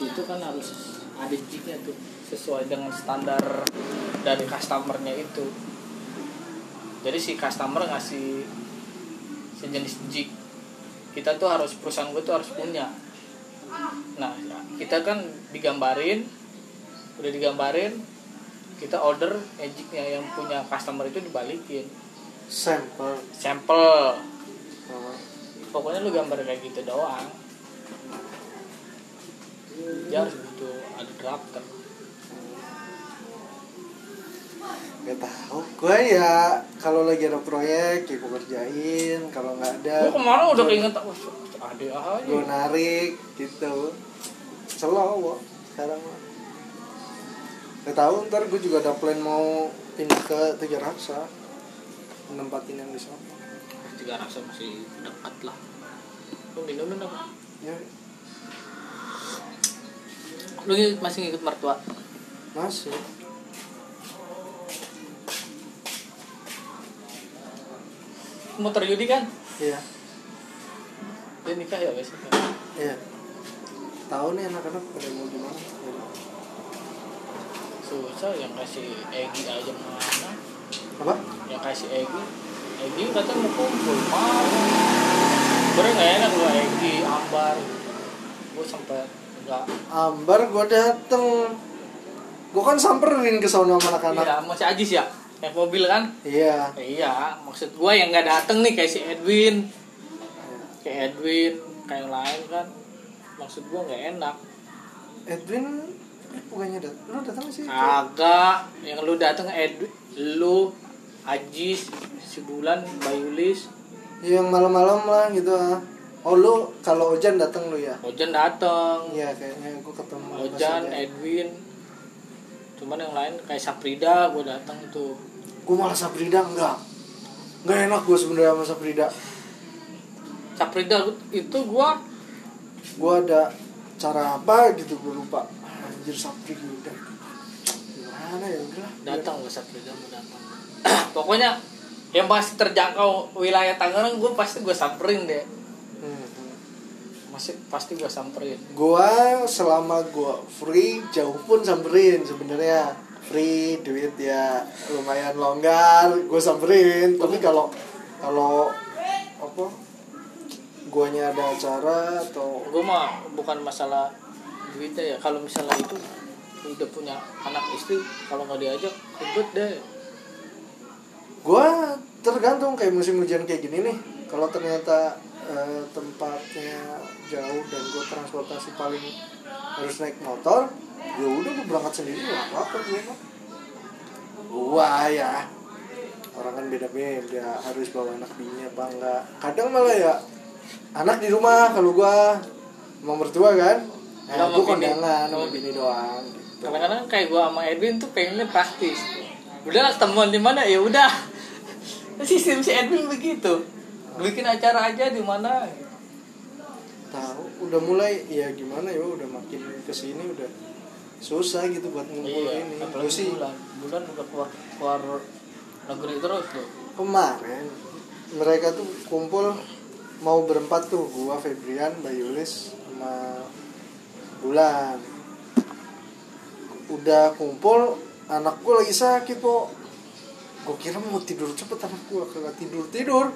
itu kan harus ada jignya tuh sesuai dengan standar dari customernya itu. Jadi si customer ngasih sejenis jig. Kita tuh harus perusahaan gue tuh harus punya. Nah kita kan digambarin udah digambarin kita order magicnya yang punya customer itu dibalikin. Sampel sampel Oh. pokoknya lu gambar kayak gitu doang dia harus butuh ada drafter Gak tahu. Gue ya kalau lagi ada proyek ya gue kerjain. Kalau nggak ada, gua kemarin udah keinget ada aja gue narik gitu. Selalu kok sekarang mah. Gak tahu ntar gue juga ada plan mau pindah ke Tiga Raksa nempatin yang di sana. tiga rasa masih dekat lah lu minumin apa Ya, lu masih ngikut mertua? Masih. motor Yudi kan? Iya, dia nikah ya guys? Iya. Tahu nih anak-anak pada mau gimana? susah yang kasih Egi aja mana? Apa? yang kasih Egi? Egi katanya mau kumpul mau bener nggak enak gua Egi Ambar. Gua sampai enggak Ambar gue dateng. Gue kan samperin ke sono sama anak-anak. iya masih Ajis ya? Yang mobil kan? Iya. iya maksud gua yang nggak dateng nih kayak si Edwin. Kayak Edwin kayak yang lain kan. Maksud gua nggak enak. Edwin bukannya dat lu datang sih? Agak yang lu dateng Edwin lu Ajis si Bulan Bayulis yang malam-malam lah gitu ah oh lu kalau Ojan datang lu ya? Ojan dateng. Iya kayaknya gua ketemu Ojan. Edwin. Cuman yang lain kayak Saprida gue datang tuh. Gua malah Saprida enggak. Enggak enak gua sebenarnya sama Saprida. Saprida itu gua gua ada cara apa gitu gua lupa. Anjir Saprida gimana ya udah datang gue Saprida mau datang pokoknya yang pasti terjangkau wilayah Tangerang gue pasti gue samperin deh. Masih pasti gue samperin. Gua selama gua free jauh pun samperin sebenarnya. Free duit ya lumayan longgar gue samperin. Tapi kalau kalau apa guanya ada acara atau gue mah bukan masalah duitnya ya. Kalau misalnya itu udah punya anak istri kalau nggak diajak ribet deh. Gua tergantung kayak musim hujan kayak gini nih. Kalau ternyata eh, tempatnya jauh dan gua transportasi paling harus naik motor ya udah gua berangkat sendiri lah apa mah. Gua ya. Orang kan beda beda harus bawa anak bini apa enggak. Kadang malah ya anak di rumah kalau gua mau mertua kan. Nah, mau gua kondangan sama bini doang gitu. kadang-kadang kayak gue sama Edwin tuh pengennya praktis. Udah temuan di mana? Ya udah. Sistem si Edwin begitu. Bikin acara aja di mana tahu udah mulai ya gimana ya udah makin ke sini udah susah gitu buat ngumpul iya ini. Gua sih bulan. Bulan udah keluar keluar negeri terus tuh. Kemarin mereka tuh kumpul mau berempat tuh gua Febrian Bayulis sama Bulan. Udah kumpul anak gua lagi sakit po. Gua kira mau tidur cepet anak gua kagak tidur tidur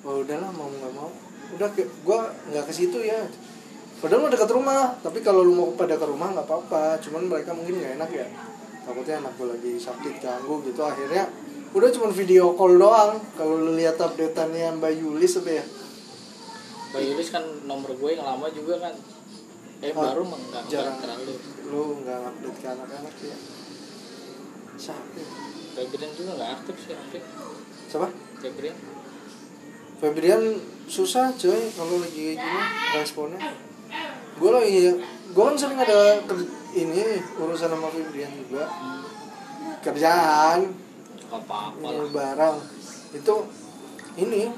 oh udahlah mau nggak mau udah ke, gua nggak ke situ ya. Padahal mau dekat rumah tapi kalau lu mau pada ke rumah nggak apa-apa. Cuman mereka mungkin nggak enak ya. Takutnya anak gua lagi sakit ganggu gitu. Akhirnya udah cuma video call doang. Kalau lu lihat updateannya Mbak Yulis apa ya? Mbak Yulis kan nomor gue yang lama juga kan. Eh Oh, baru enggak jarang. terlalu. Lu nggak update ke anak-anak ya? Siapa ya? Febrian juga nggak aktif sih aktif siapa? Febrian Febrian susah coy kalau lagi kayak gini responnya. Gue lagi gue kan sering ada ini urusan sama Febrian juga. Kerjaan. Apa-apa lah. barang. Itu ini.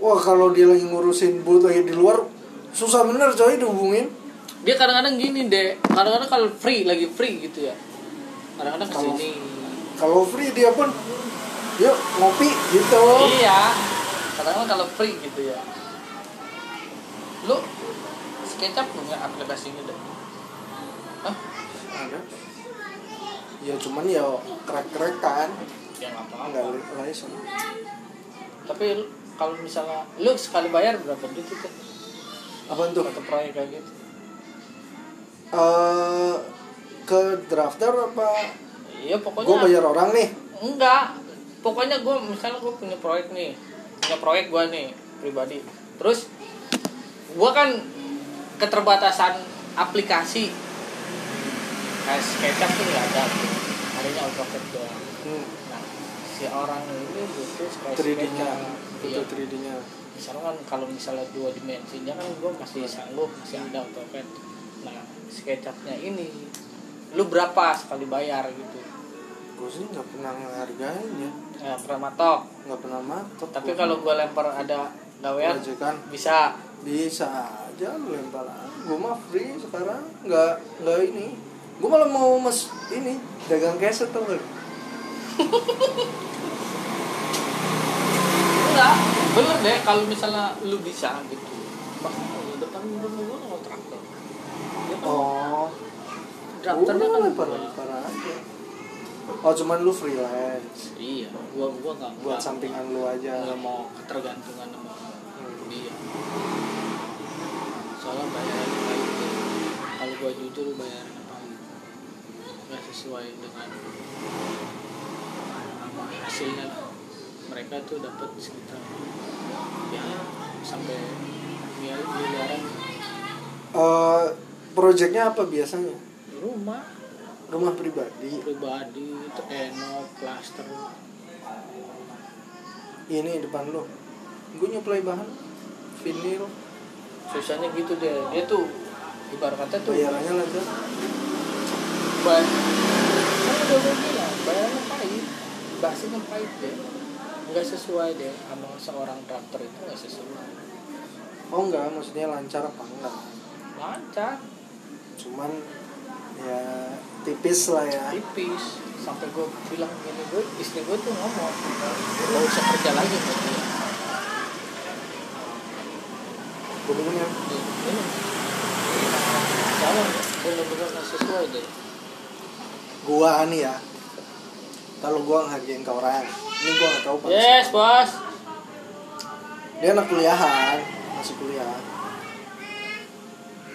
Wah kalau dia lagi ngurusin booth lagi di luar susah bener coy dihubungin. Dia kadang-kadang gini deh kadang-kadang kalau free lagi free gitu ya. Kadang-kadang ke sini kalau free dia pun yuk ngopi gitu. Iya kadang-kadang kalau free gitu ya. Lu SketchUp punya aplikasinya deh. Hah? ada. Ya cuman ya krek-krek kan. Ya nggak nggak apa-apa license. Tapi kalau misalnya lu sekali bayar berapa duit itu apa tuh? Satu proyek kayak gitu. Eh ke drafter apa? Iya pokoknya. Gue bayar orang nih. Enggak. Pokoknya gue misalnya gue punya proyek nih punya proyek gue nih pribadi. Terus gue kan keterbatasan aplikasi. Kayak SketchUp tuh nggak ada. Adanya AutoCAD doang. Hmm, nah si orang ini butuh kayak 3D nya SketchUp. iya. butuh 3D nya misalnya kan kalau misalnya dua dimensinya kan gue masih sanggup masih ada AutoCAD. Nah SketchUp-nya ini lu berapa sekali bayar gitu gue sih nggak pernah ngehargain ya ya pernah matok. Nggak pernah matok. Tapi kalau gue lempar ada gawean kan bisa. Bisa aja lu lempar. Gue mah free sekarang. Nggak nggak ini. Gue malah mau mas ini dagang keset gak enggak. Bener deh kalau misalnya lu bisa gitu. Bahkan di depan rumah gue mau traktor. Dia kan? Oh. Gua kan lempar lempar aja oh cuman lu freelance. Iya gua gua nggak buat sampingan lu aja. nggak mau ketergantungan sama Hmm. dia. Soalnya bayaran pahit kalau gua jujur bayaran pahit nggak sesuai dengan apa hasilnya. Mereka tuh dapat sekitar ya sampai miliar miliaran. Eh, projectnya apa biasanya? Rumah rumah pribadi. Pribadi tenok plaster. Ini depan lu. Gue nyuplai bahan vinil. Susahnya gitu deh. Dia tuh ibarat kata tuh bayarannya lancar Bayar, kan udah gue bilang, bayarannya pahit. Bahasanya pahit deh. Nggak sesuai deh sama seorang drafter itu nggak sesuai. Oh enggak maksudnya lancar apa enggak Lancar, cuman ya tipis lah ya. Tipis. Sampai gue bilang gini, gue istri gue tuh ngomong Gak usah kerja lagi dia. Gue minum ya. Ini Jangan, bener-bener sesuai deh. Gua nih ya kalau gua ngehargain ke orang ini gua nggak tahu pada Yes, bos. Dia anak kuliahan masih kuliah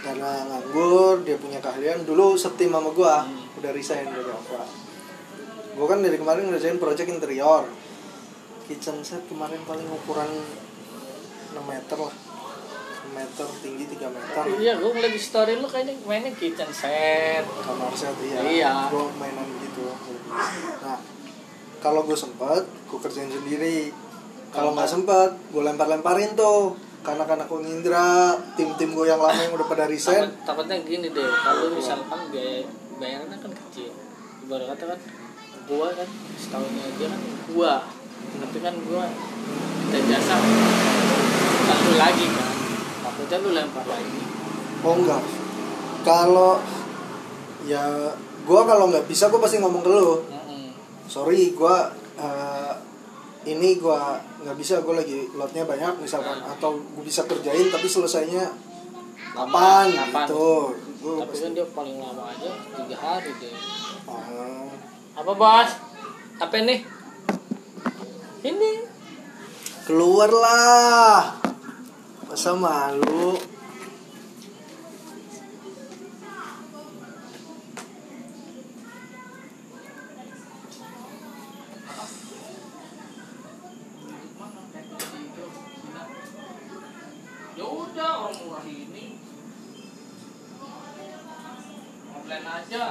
karena nganggur dia punya keahlian. Dulu setim sama gua Hmm. udah resign dari Alfa gua kan dari kemarin ngerjain project interior. Kitchen set kemarin paling ukuran 6 meter lah. 6 meter tinggi 3 meter. Iya, gue ngeliat di story lu kayaknya mainnya kitchen set. Kamar set iya, Iya. gua mainan gitu. Nah kalau gue sempet gue kerjain sendiri. Kalau nggak sempet gue lempar-lemparin tuh karena anak Indra tim-tim gue yang lama yang udah pada resign. Takut, takutnya gini deh kalau misalkan biaya bayarannya kan kecil. Ibarat kata kan gua kan setahunnya dia kan gua. Tapi kan gua minta jasa. Kan lu lagi kan takutnya lu lempar lagi. Oh enggak. Kalau ya gue kalau nggak bisa gue pasti ngomong ke lu. Mm-mm. sorry gue eh, ini gue nggak bisa gue lagi lotnya banyak misalkan atau gue bisa kerjain tapi selesainya kapan gitu. Gue tapi pasti kan dia paling lama aja tiga hari deh Oh. apa bos? Apa nih ini. Keluarlah. Masa malu orang murah ini. Online aja.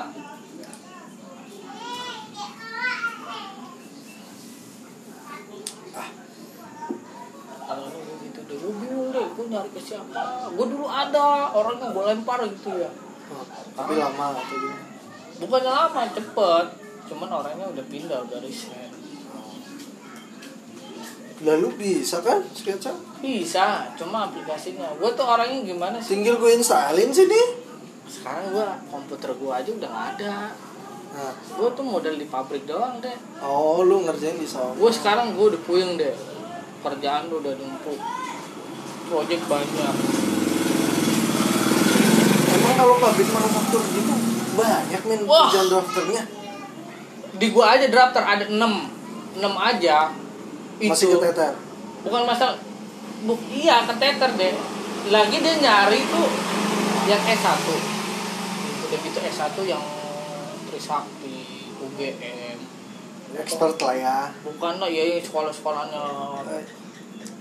Kalau lu gitu deh gue bingung deh gue nyari ke siapa. Gue dulu ada orang yang gue lempar gitu ya. Oh, tapi lama atau gimana bukannya lama cepet. Cuman orangnya udah pindah udah lalu bisa kan sketsa? Bisa cuma aplikasinya. Gue tuh orangnya gimana sih? Tinggal gue installin sih nih sekarang gue komputer gue aja udah gak ada. Nah. Gue tuh model di pabrik doang deh oh lu ngerjain di sana gue sekarang gue udah puyeng deh kerjaan udah numpuk. Project banyak. Pabrik manufaktur gitu banyak men Wah. kerjaan drafternya. Di gua aja drafter ada 6 6 aja itu. masih keteter. Bukan masalah. Bu, iya keteter deh lagi dia nyari tuh yang S1 udah gitu S1 yang Trisakti UGM expert lah ya. Bukan lah ya sekolah-sekolahnya. Eh,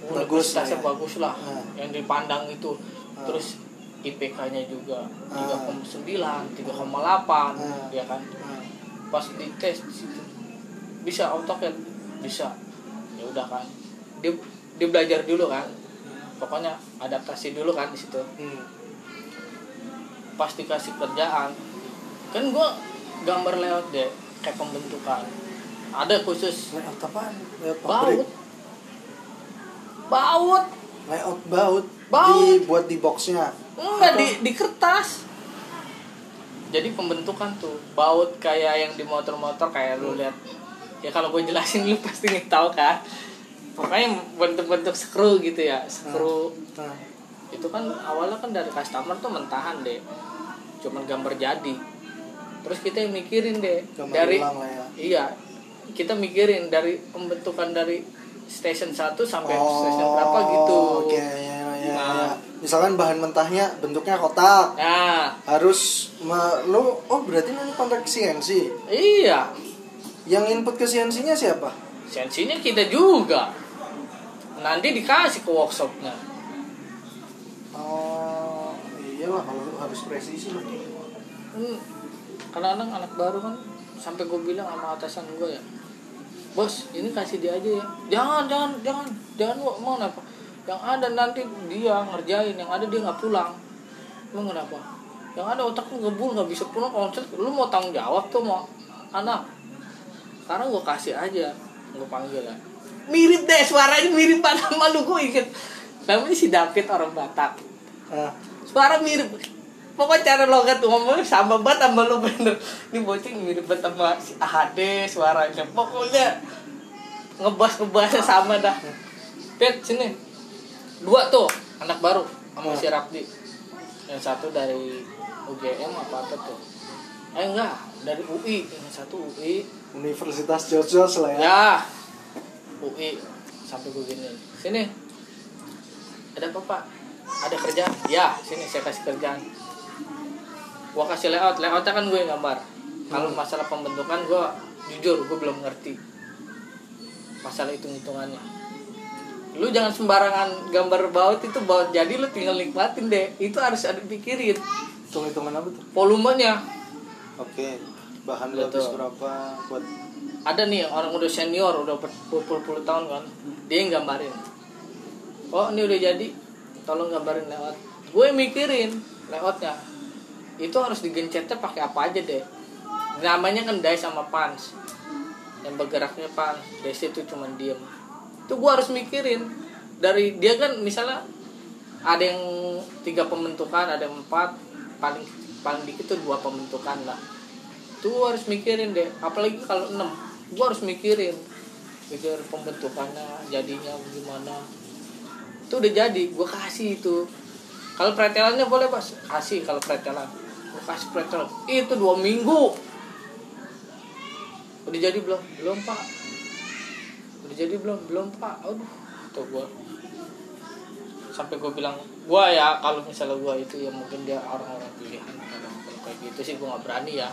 bagus lah ya. bagus lah. Ah. yang dipandang itu. Ah. terus IPK-nya juga Ah. 3,9 3,8 Ah. ya kan? Nah, pas dites di situ bisa AutoCAD bisa ya udah kan. Dia dia belajar dulu kan. Pokoknya adaptasi dulu kan di situ. Hmm. pas dikasih kerjaan kan gua gambar lewat deh kayak pembentukan. Ada khusus. Layout apaan layout baut. Baut. Layout baut, Baut. dibuat di boxnya? Enggak Atau- di di kertas. Jadi pembentukan tuh baut kayak yang di motor-motor kayak lu lihat ya kalau gue jelasin lu pasti nih tahu kan. Pokoknya bentuk-bentuk skru gitu ya skru nah, itu kan awalnya kan dari customer tuh mentahan deh cuman gambar jadi. Terus kita yang mikirin deh gambar dari ya. iya kita mikirin dari pembentukan dari station 1 sampai station berapa gitu. oke ya, ya, ya, Nah. ya. misalkan bahan mentahnya bentuknya kotak. Nah. Harus lu oh berarti lu kontak CNC iya yang input ke CNC nya siapa? Sensinya kita juga. Nanti dikasih ke workshopnya. Oh iyalah kalau lu harus presisi lah kan kadang-kadang anak baru kan sampai gue bilang sama atasan gue ya bos ini kasih dia aja ya. Jangan jangan jangan jangan mau kenapa? Yang ada nanti dia ngerjain yang ada dia nggak pulang. Mau kenapa? Yang ada otaknya ngebul nggak bisa pulang konsep lu mau tanggung jawab tuh mau anak sekarang gue kasih aja gue panggil ya. Mirip deh suaranya mirip banget sama lu gue inget. Namanya si David orang Batak. Ah. Suara mirip. Pokoknya cara logat ngomongnya sama banget sama lu bener. Ini bocing mirip banget sama si AHD suaranya. Pokoknya ngebahas ngebahasnya sama dah. Pet sini. Dua tuh anak baru sama si Rapdi. Yang satu dari UGM apa apa tuh? Eh enggak. Dari UI yang satu UI Universitas George lah ya. Ya. UI sampai gue gini. Sini. Ada apa pak? Ada kerjaan ya sini saya kasih kerjaan. Gua kasih layout. Layoutnya kan gue yang gambar. Kalau masalah pembentukan gue jujur gue belum ngerti masalah hitung hitungannya lu jangan sembarangan gambar baut itu baut jadi lu tinggal nikmatin deh. Itu harus ada pikirin. Hitung hitungan apa tuh? Volumenya. Oke bahan Betul. habis berapa buat ada nih orang udah senior udah berpuluh-puluh tahun kan. Dia yang gambarin. Oh ini udah jadi. Tolong gambarin lewat. Gue mikirin lewatnya. Itu harus digencetnya pakai apa aja deh. Namanya kan dice sama pans yang bergeraknya pans dice itu cuma diem. Itu gue harus mikirin. Dari dia kan misalnya ada yang tiga pembentukan ada yang empat. Paling paling dikit tuh dua pembentukan lah itu harus mikirin deh. Apalagi kalau enam gue harus mikirin. Mikir pembentukannya jadinya gimana. Itu udah jadi gue kasih itu. Kalau pretelannya boleh pas kasih kalau pretelan. Gue kasih pretelan itu dua minggu. Udah jadi belum? Belum pak. Udah jadi belum? Belum pak. Aduh tuh gue sampai gue bilang gue ya kalau misalnya gue itu ya mungkin dia orang-orang pilihan kalau kayak gitu sih gue nggak berani ya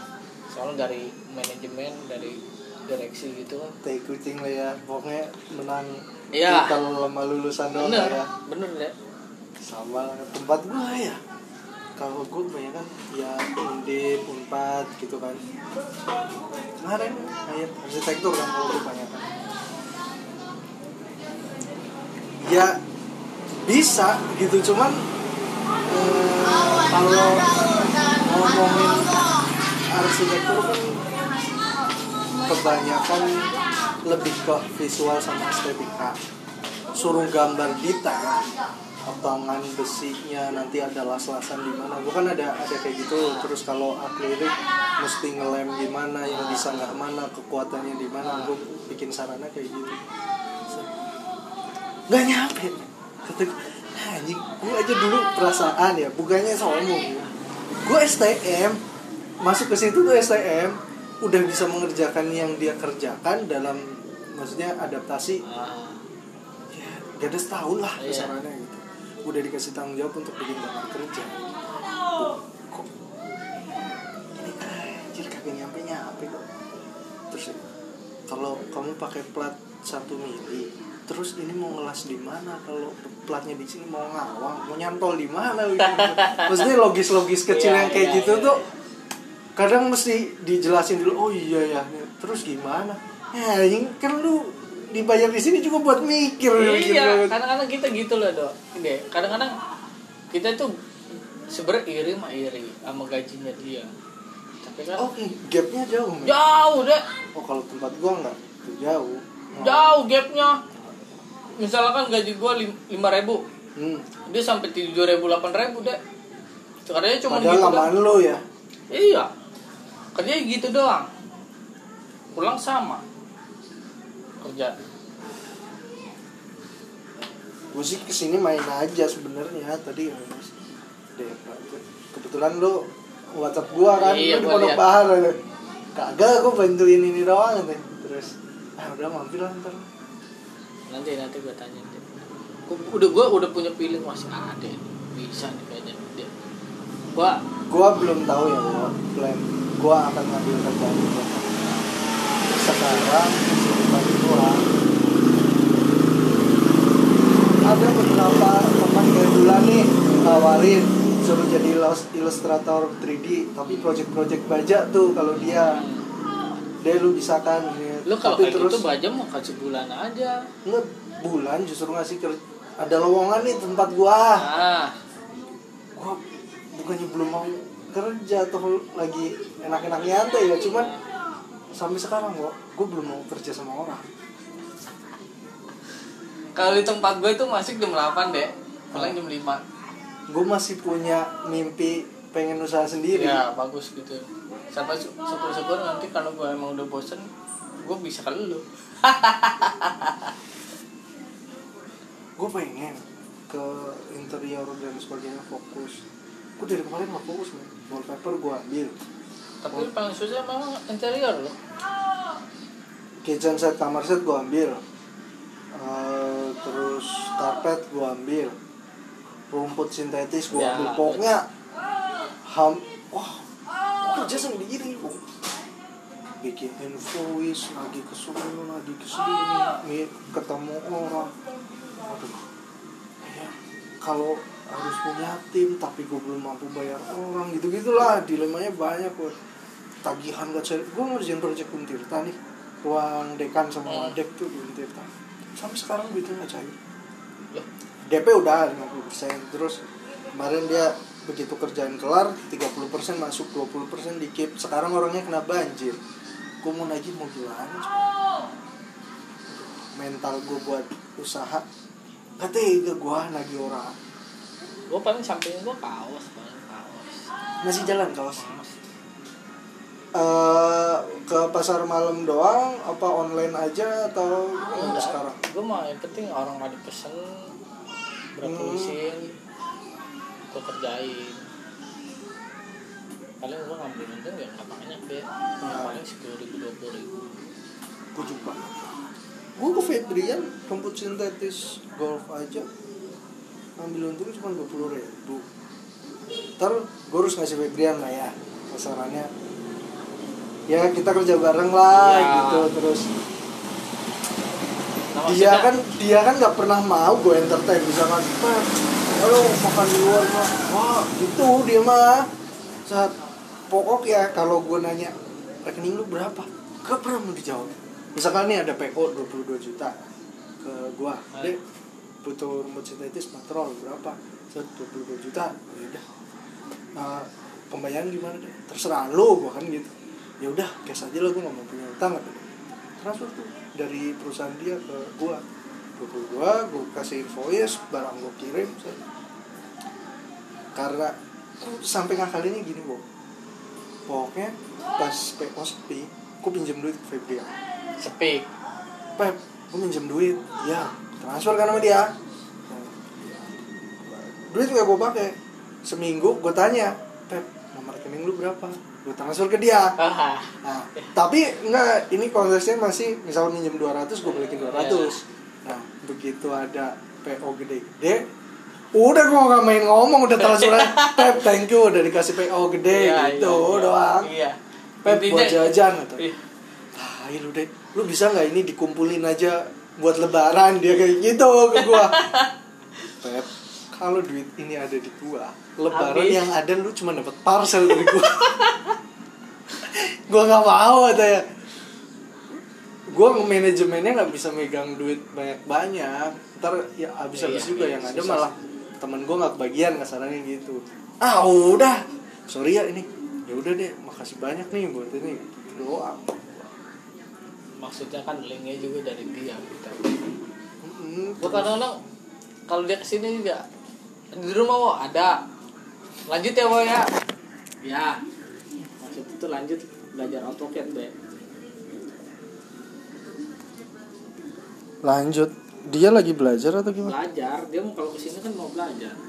soalnya dari manajemen dari direksi gitu kan. Tai kucing lah ya. Pokoknya menang Iya. kalau lama lulusan doang bener ya. bener deh sama tempat gua ya. Kalau gue kebanyakan ya undip unpad gitu kan. Kemarin kayak arsitektur kan kalau gue kebanyakan. Ya bisa gitu. Cuman eh, kalau ngomongin arsitektur kan kebanyakan lebih ke visual sama estetika. Suruh gambar detail potongan besinya nanti ada las-lasan di mana. Gue kan ada ada kayak gitu. Terus kalau akrilik mesti ngelem gimana yang bisa nggak mana kekuatannya di mana. Gue bikin sarana kayak gitu. Nggak nyampe. Kata "Nah, gue aja dulu perasaan ya bukannya sombong gue STM masuk ke situ tuh STM udah bisa mengerjakan yang dia kerjakan dalam maksudnya adaptasi Ah, ya gak ada setahun lah Iya. besarannya gitu udah dikasih tanggung jawab untuk bikin kamar kerja kok ini anjir kagak nyampe nyampe kok terus kalau kamu pakai plat satu mili terus ini mau ngelas di mana kalau platnya di sini mau ngawang mau nyantol di mana gitu. maksudnya logis logis kecil Iya, yang kayak iya, gitu iya, tuh iya. Kadang mesti dijelasin dulu oh iya ya terus gimana? Ya ini kan lu dibayar di sini juga buat mikir iya kadang-kadang kita gitu loh dok. Kadang-kadang kita tuh sebenarnya iri mah iri sama gajinya dia. Tapi kan oh gapnya jauh men. jauh deh oh kalau tempat gua nggak jauh. Jauh gapnya. Misalkan gaji gua lima ribu. Hmm. dia sampai tujuh ribu delapan ribu deh kerjanya cuma padahal gitu lamaan lo ya. Iya kerjanya gitu doang pulang sama kerja gue sih ke sini main aja sebenarnya tadi Mas. kebetulan lo WhatsApp gua kan Iya, lu di gua Pondok. Bahar kagak gue bantuin ini doang gitu. terus ah udah mampir lah ntar nanti nanti gue tanya deh Gua- udah gue udah punya feeling masih ada nih. bisa nih gua gua belum tahu ya gua plan gua akan ngambil kerjaan gua sekarang kesibukan gua ada beberapa teman bulan nih nawarin suruh jadi ilus- ilustrator 3D tapi project-project baja tuh kalau dia. Dia lu bisa kan ya. lu kalau tapi kayak terus gitu baja mau kasih bulan aja. Nggak bulan justru ngasih ada lowongan nih tempat gua. Ah. Gua bukannya belum mau kerja atau lagi enak-enak nyantai ya cuman sampai sekarang gua gua belum mau kerja sama orang. Kalau di tempat gue itu masih jam 8 deh pulang jam 5 gua masih punya mimpi pengen usaha sendiri. Ya bagus gitu. Sampai sy- syukur-syukur nanti kalau gue emang udah bosen gue bisa ke lu. Gue pengen ke interior dan sebagainya fokus gue dari kemarin nggak fokus man wallpaper gue ambil. Tapi paling susah memang interior loh. Kitchen set kamar set gue ambil. Eh, terus karpet gue ambil. Rumput sintetis gue Ya, ambil. Pokoknya ham wah kerja sama diri Bu. bikin invoice lagi ke lagi ke sini nih ketemu orang. Aduh. Ya kalau harus punya tim tapi gue belum mampu bayar orang gitu gitulah dilemanya banyak gue tagihan gak cair gue ngerjain project Untirta nih. Ruang dekan sama Hmm. wadek tuh di Untirta sampai sekarang duitnya gak cair. DP udah 50% terus kemarin dia begitu kerjaan kelar 30% masuk 20% di keep sekarang orangnya kena banjir. Gue mau nagih mau gimana mental gue buat usaha. Gak tega gue nagih orang gue paling samping gue kaos paling kaos. Masih jalan kaos? Kaos. Eh, ke pasar malam doang apa online aja atau gimana Enggak, sekarang? Gue mah yang penting orang ada pesen berapa Hmm. lusin gue kerjain. Paling gue ngambil untung ya nggak banyak deh Nah. paling sepuluh ribu dua puluh ribu. Gue juga. Gue ke Febrian rumput sintetis golf aja ambil untung cuma dua puluh ribu. Ntar gue harus ngasih Febrian lah ya sasarannya. Ya kita kerja bareng lah Ya. gitu terus. Nah, dia kan dia kan nggak pernah mau gue entertain misalkan "Pak, halo makan di luar mah wah gitu dia mah. Saat pokok ya kalau gue nanya rekening lu berapa? Gak pernah mau dijawab. Misalkan nih ada PO 22 juta ke gua. Ah. Butuh rumput sintetis patrol berapa? Set 22 juta. Ya udah. Nah, pembayaran gimana deh terserah lu gua kan gitu. Ya udah cash aja lah gua nggak mau punya utang dia. transfer tuh dari perusahaan dia ke gua. 22 gua kasih invoice barang gua kirim set. karena sampai ngakalinnya gini bu pokoknya pas PO sepi gua pinjam duit ke Febrian sepi. Pep, gue minjem duit. Ya, transfer kan sama dia. Duit gak gue pakai. Seminggu gue tanya, Pep nomor rekening lu berapa gue transfer ke dia ah Nah, tapi enggak, ini konteksnya masih misal minjem 200 gue balikin 200. Iya. Nah, begitu ada PO gede-gede, udah gue gak main ngomong udah transfer. Pep, thank you udah dikasih PO gede Iya, gitu iya, iya. doang. iya Pep buat jajan gitu. Ih, Ah, lu deh, lu bisa nggak ini dikumpulin aja buat lebaran dia kayak gitu ke gua. Pep, kalau duit ini ada di gua, lebaran Habis. yang ada lu cuma dapat parcel dari gua. gua nggak mau katanya. Gua manajemennya nggak bisa megang duit banyak-banyak. Ntar ya habis-habis Iya, juga iya, yang ada susah malah temen gua nggak kebagian kasarannya gitu. Ah udah, sorry ya ini. Ya udah deh, makasih banyak nih buat ini. Doang. Maksudnya kan linknya juga dari dia gitu. Gua kadang-kadang kalau dia ke sini juga di rumah wo ada. Lanjut ya wo ya. Ya. Maksud itu lanjut belajar AutoCAD be. Lanjut, dia lagi belajar atau gimana? belajar. Dia mau kalau ke sini kan mau belajar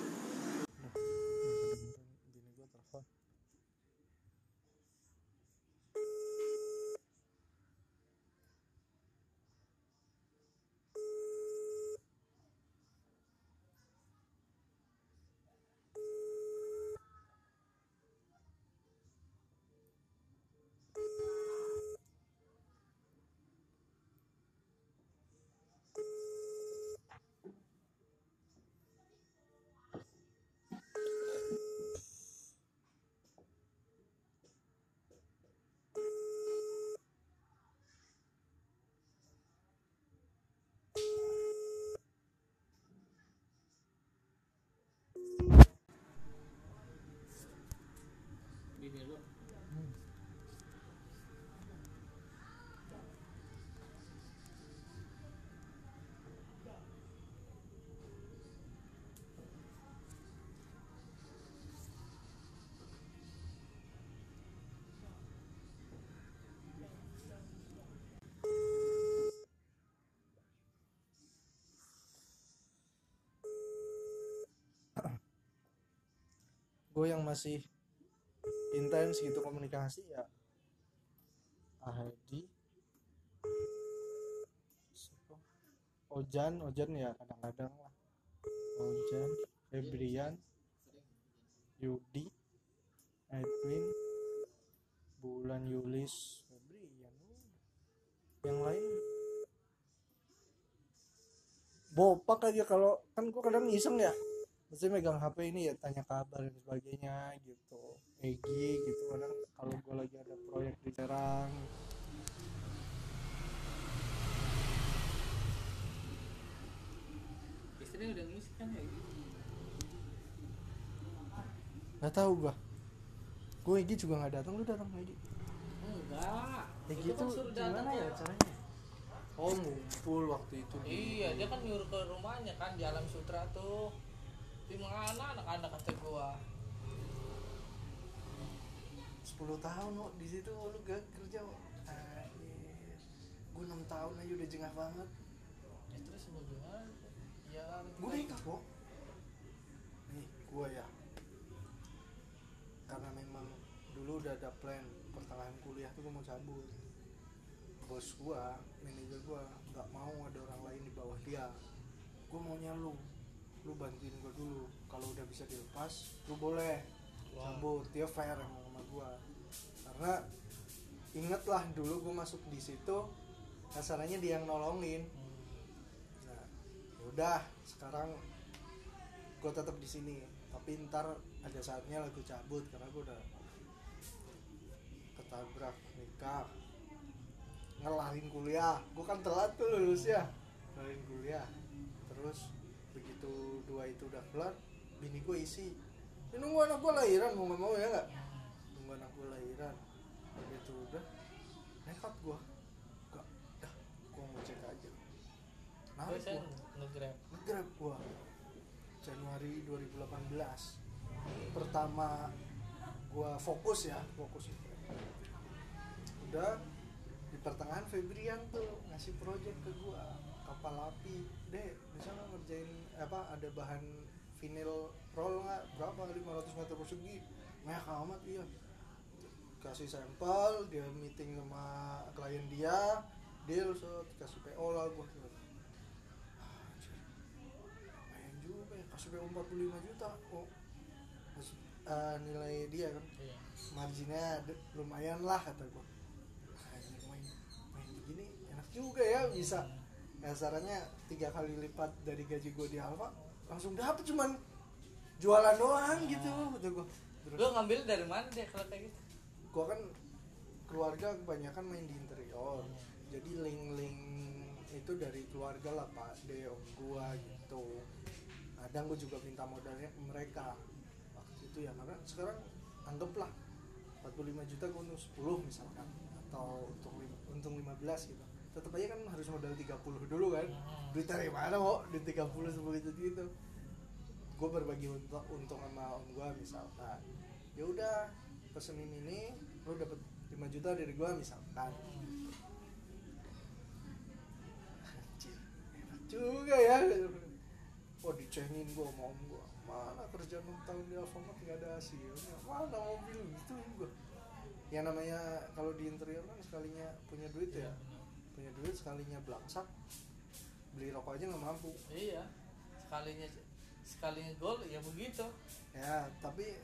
Gue yang masih intens gitu komunikasi ya. Ahedi? Ojan, Ojan ya kadang-kadang lah. Ojan, Febrian, Yudi, Edwin, Bulan Yulis, Febrian. Yang lain? Bopak aja kalau kan gue kadang iseng ya Maksudnya megang HP ini ya tanya kabar dan sebagainya gitu. Egi gitu kadang kalau gue lagi ada proyek di Serang. Istrinya udah ngisi kan ya? Nggak tahu gue gue Egi juga nggak datang lu datang Egi enggak. Egi Itu itu kan gimana ya ke- caranya? Oh ngumpul waktu itu Iya, dia kan nyuruh ke rumahnya kan di Alam Sutra tuh. Di mana anak-anak kata gua. 10 tahun lo di situ lu gak kerja. Anjir. gue 6 tahun aja udah jengah banget Ya terus mau gimana? Ya gue nikah kok nih gue ya karena memang dulu udah ada plan pertengahan kuliah tuh gue mau cabut bos gue manajer gue nggak mau ada orang lain di bawah dia gue maunya lu lu bantuin gue dulu. Kalau udah bisa dilepas lu boleh Wow. cabut. Dia fair emang sama gue karena inget lah dulu gue masuk di situ kasarannya dia yang nolongin. Nah udah sekarang gue tetap di sini. Tapi ntar ada saatnya lah gue cabut karena gue udah ketabrak nikah. Ngelarin kuliah. Gue kan telat tuh lulus ya ngelarin kuliah. Terus begitu dua itu udah kelar bini gue isi. Ya, nunggu anak gue lahiran mau nggak mau ya nggak? Nunggu anak gue lahiran. Begitu udah. Nekat gue gak dah gue mau cek aja. Nah saya gue nge-grab. ngegrab gua. Januari 2018 pertama gua fokus ya fokus udah di pertengahan Febrian tuh ngasih project ke gua. Kapal api. Deh bisa nggak ngerjain apa ada bahan vinyl roll nggak? Berapa? 500 meter persegi. Banyak amat iya. Kasih sampel dia meeting sama klien dia deal set kasih PO lah gua. Anjir. lumayan juga ya kasih PO 45 juta. Oh Terus, eh, nilai dia kan? Iya. Marginnya lumayan lah kata gua. Anjir, main main begini enak juga ya bisa kasarannya tiga kali lipat dari gaji gua di Alfa langsung dapet cuman jualan doang gitu kata gua. Terus lu ngambil dari mana dia kalau kayak gitu? Gua kan keluarga kebanyakan main di interior. Hmm. jadi link-link itu dari keluarga lah pak. De om gua gitu. Kadang gua juga minta modalnya ke mereka. Waktu itu ya karena sekarang anggaplah 45 juta gua untung 10 misalkan atau untuk lim- untung 15 gitu tetap aja kan harus modal 30 dulu kan. Hmm. duit dari mana kok duit 30 sebegitu gitu gue berbagi untung untung sama om gue misalkan. Ya udah pesenin ini lo dapet 5 juta dari gue misalkan. Anjir, enak juga ya. Wah dicengin gue sama om gue Mana kerja 6 tahun di Alfamart gak ada hasilnya. Mana mobil gitu gue Ya namanya kalau di interior kan sekalinya punya duit ya Punya duit sekalinya belangsak Beli rokok aja gak mampu. Iya sekalinya sekalinya gol ya begitu. Ya tapi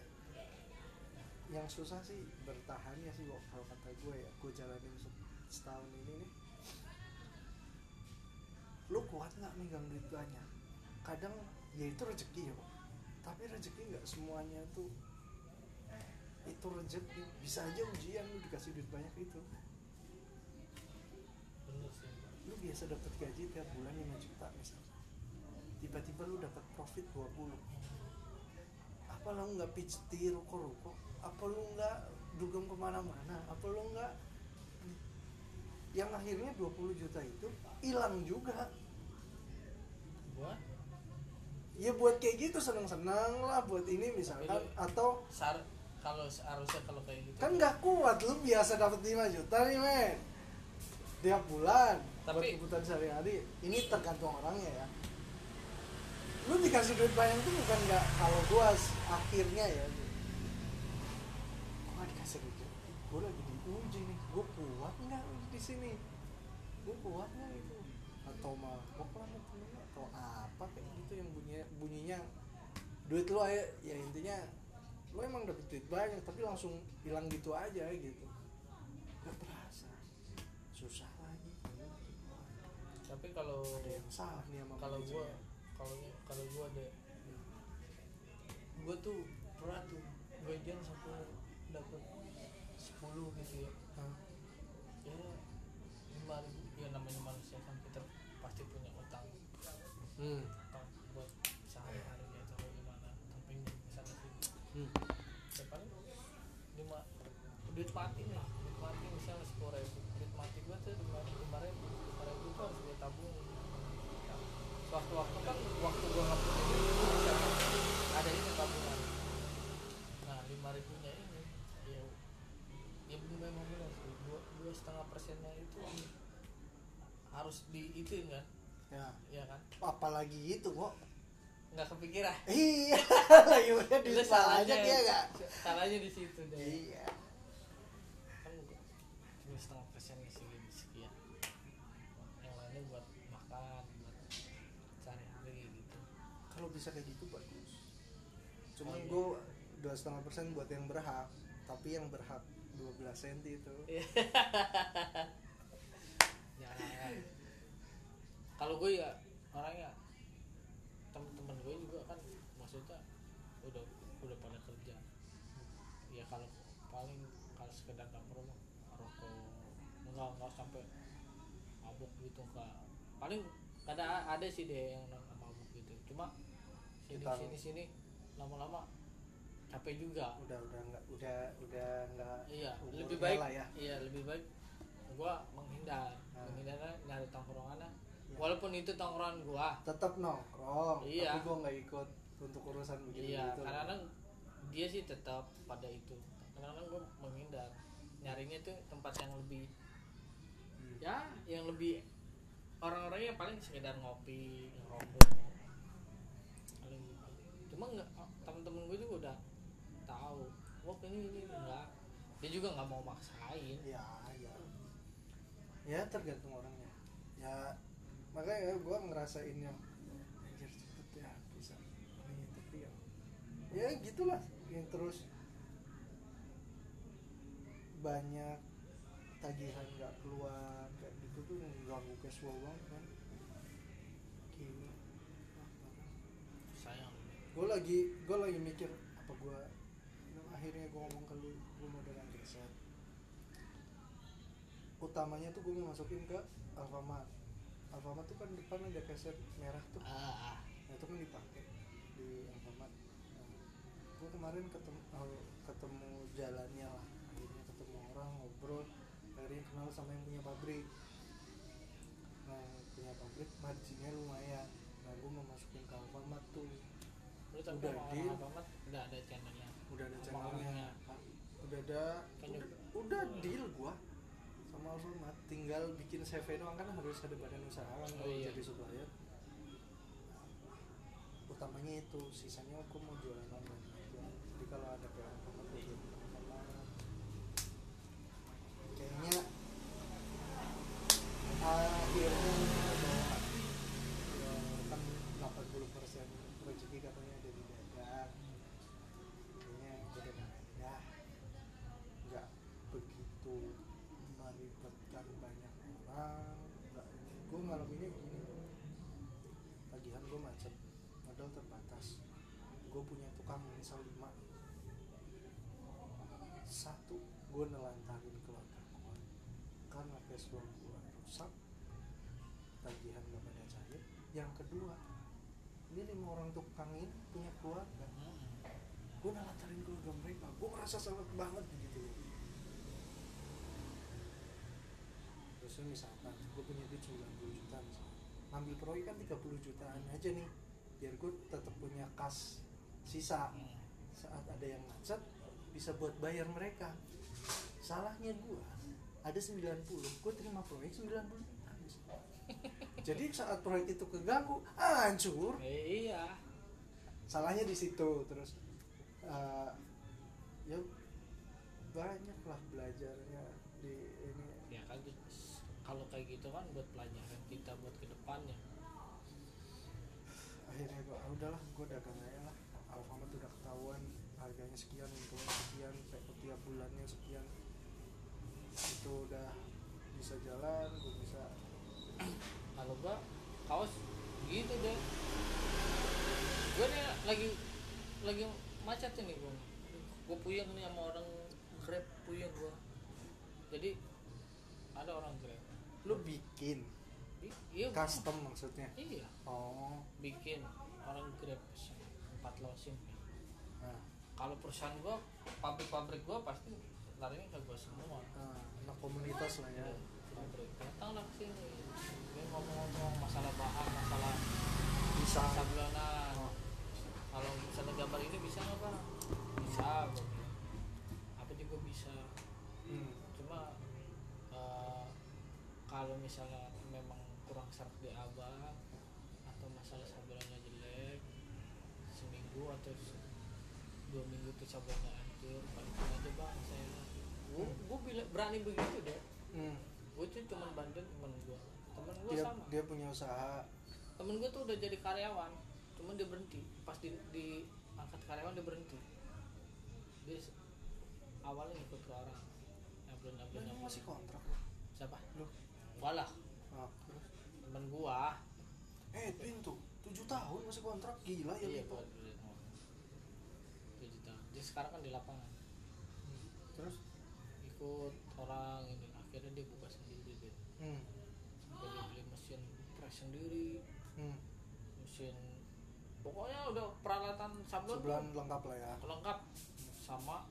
yang susah sih bertahannya sih kok kalau kata gue ya gue jalanin se- setahun ini nih. Lu kuat nggak megang duit banyak? Kadang ya itu rezeki ya Pak. tapi rezeki nggak semuanya tuh itu rezeki. Bisa aja ujian lu dikasih duit banyak itu biasa dapat gaji tiap bulan 5 juta misalnya. Tiba-tiba lu dapat profit 20 apa lu nggak pijeti ruko-ruko? Apa lu nggak dugem ke mana-mana? Apa lu nggak? Yang akhirnya 20 juta itu hilang juga. Gua ya buat kayak gitu seneng-seneng lah buat ini misalkan. Lu- atau sar kalau harusnya kalau kayak gitu kan nggak kuat lu biasa dapat 5 juta nih men. Tiap bulan. buat Tapi- kebutuhan sehari-hari ini tergantung orangnya ya. Lu dikasih duit banyak tuh bukan nggak kalau gua akhirnya ya. Gua dikasih duit gua lagi diuji nih. Gua kuat nggak di sini? Gua kuat nggak itu? Atau mabok lah sama temen lu, atau apa? Kayak gitu yang bunyinya bunyinya. Duit lu aja ya intinya lu emang dapet duit banyak tapi langsung hilang gitu aja gitu tapi kalau ada yang salah nih sama kalau gua kalau kalau gua ada gua tuh pernah tuh gajian sampai dapat 10 gitu ya Hah? ya lima ribu ya namanya manusia kan kita pasti punya utang hmm. utang buat sehari-hari ya atau gimana utang pinjam misalnya sih Hmm. ya paling lima duit mati nih duit mati misalnya sepuluh ribu duit mati gua tuh lima lima ribu lima ribu itu harus gua tabung Nah, sewaktu-waktu kan waktu gua nggak punya duit gua bisa ada ini tabungan nah lima ribunya ini ya ya memang benar sih dua dua setengah persennya itu harus di itu kan ya ya kan apalagi itu kok. Nggak kepikiran? Iya lagi Itu duit banyak ya. gak salahnya di situ deh. Iya. Kan dua setengah persen sekian sekian. Yang lainnya buat makan buat sehari-hari gitu. Kalau bisa kayak gitu bagus. Cuman Oh, iya. gue dua setengah persen buat yang berhak tapi yang berhak 12 senti itu. Jangan. Kalau gue ya orangnya temen-temen gue juga kan maksudnya udah udah pada kerja. Ya kalau paling kalau sekedar mah rokok enggak enggak sampai mabuk gitu enggak. Paling ada ada sih deh yang mabuk gitu. Cuma sini Kita- sini sini lama-lama capek juga. Udah udah nggak udah udah nggak iya lebih baik lah ya. iya lebih baik gua menghindar. Ah. menghindarnya nyari tongkrongan Ya. walaupun itu tongkrongan gua. Tetap nongkrong Iya. tapi gue nggak ikut untuk urusan begini iya gitu kadang-kadang dia sih tetap pada itu. Kadang-kadang gua menghindar. Nyarinya tuh tempat yang lebih Hmm. ya yang lebih orang-orangnya paling sekedar ngopi ngerokok. Paling cuma nggak temen-temen gue juga udah tahu wah ini ini enggak dia juga nggak mau maksain. Ya ya ya tergantung orangnya. Ya makanya gue ngerasain yang anjir cepet ya bisa. Ini tapi ya ya gitulah. Yang terus banyak tagihan nggak keluar kayak gitu tuh ganggu casual banget kan. Gila. Sayang. Gue lagi gue lagi mikir apa gue akhirnya gue ngomong ke lu gue mau dengan keset utamanya tuh gue mau masukin ke Alfamart Alfamart tuh kan depan ada keset merah tuh. Ah, ah. nah itu kan dipakai di Alfamart. Nah, gue kemarin ketemu oh, ketemu jalannya lah. Akhirnya ketemu orang ngobrol. Akhirnya kenal sama yang punya pabrik. Nah yang punya pabrik marginnya lumayan. Nah gue mau masukin ke Alfamart tuh. Lu Udah orang Alfamart udah ada channelnya? Udah ada channelnya. udah ada. Kan udah, udah deal gua Alfamart tinggal bikin CV doang kan harus ada badan usaha kan Oh, iya. jadi supplier utamanya itu sisanya aku mau jualan online aja jadi kalau ada kayak Alfamart gue jual Alfamart kayaknya akhirnya ada ya, kan 80% rezeki katanya ada di dagang kayaknya gue udah ya nggak begitu melibatkan banyak orang nggak gue ngalaminnya begini tagihan gue macet modal terbatas gue punya tukang misal lima satu gue nelantarin keluarga gue karena cash flow gue rusak tagihan gak pada cair yang kedua ini lima orang tukang ini punya keluarga. Hmm. gue nelantarin keluarga mereka. Gue ngerasa salah banget gitu. Terus misalkan gue punya duit 90 juta misalnya ngambil proyek kan 30 jutaan aja nih. Biar gue tetap punya kas sisa. Saat ada yang macet bisa buat bayar mereka. Salahnya gue ada 90 gue terima proyek 90 juta. misalnya. Jadi saat proyek itu keganggu hancur. Eh, iya. Salahnya di situ terus eh, ya banyak lah belajarnya di ini. Ya kan kalau kayak gitu kan buat pelajaran kita buat ke depannya akhirnya gue ah, udahlah gue dagang aja lah. Alfamart udah ketahuan harganya sekian untungnya sekian tiap bulannya sekian. Itu udah bisa jalan gue bisa kalau gua kaos gitu deh. Gua nih lagi lagi macet ini gua. Gua puyeng nih sama orang grab puyeng gua. Jadi ada orang grab. Lu bikin? I- iya custom maksudnya? Iya. Oh. Bikin orang grab empat losin nah, kalau perusahaan gua pabrik-pabrik gua pasti larinya ke gua semua. Nah, anak komunitas lah ya. Pabrik. Datanglah ke sini. Dia ngomong-ngomong masalah bahan masalah bisa sablonan Oh. kalau misalnya gambar ini bisa nggak pak? Bisa apa juga bisa? Hmm. cuma eh, kalau misalnya memang kurang serak di abang atau masalah sablonnya jelek seminggu atau dua minggu tuh sablonnya hancur balikin aja bang saya. Gue gue bilang berani begitu deh Hmm. gue tuh cuman bantuin temen gue temen gue dia sama. dia punya usaha. Temen gue tuh udah jadi karyawan cuman dia berhenti. Pas di, di angkat karyawan dia berhenti. Dia awalnya ikut ke orang. Nyablon nyablon nyablon. masih kontrak? Siapa? Lu? Walah. Ah, temen gua. Eh Edwin tuh. Tujuh tahun masih kontrak. Gila ya iya oh. tujuh tahun. Dia sekarang kan di lapangan. Hmm. terus? Ikut orang ini. Akhirnya dia buka sendiri deh hmm. sampai dia beli mesin press sendiri. Hmm. mesin pokoknya udah peralatan sablon sebulan lengkap lah ya. lengkap. Sama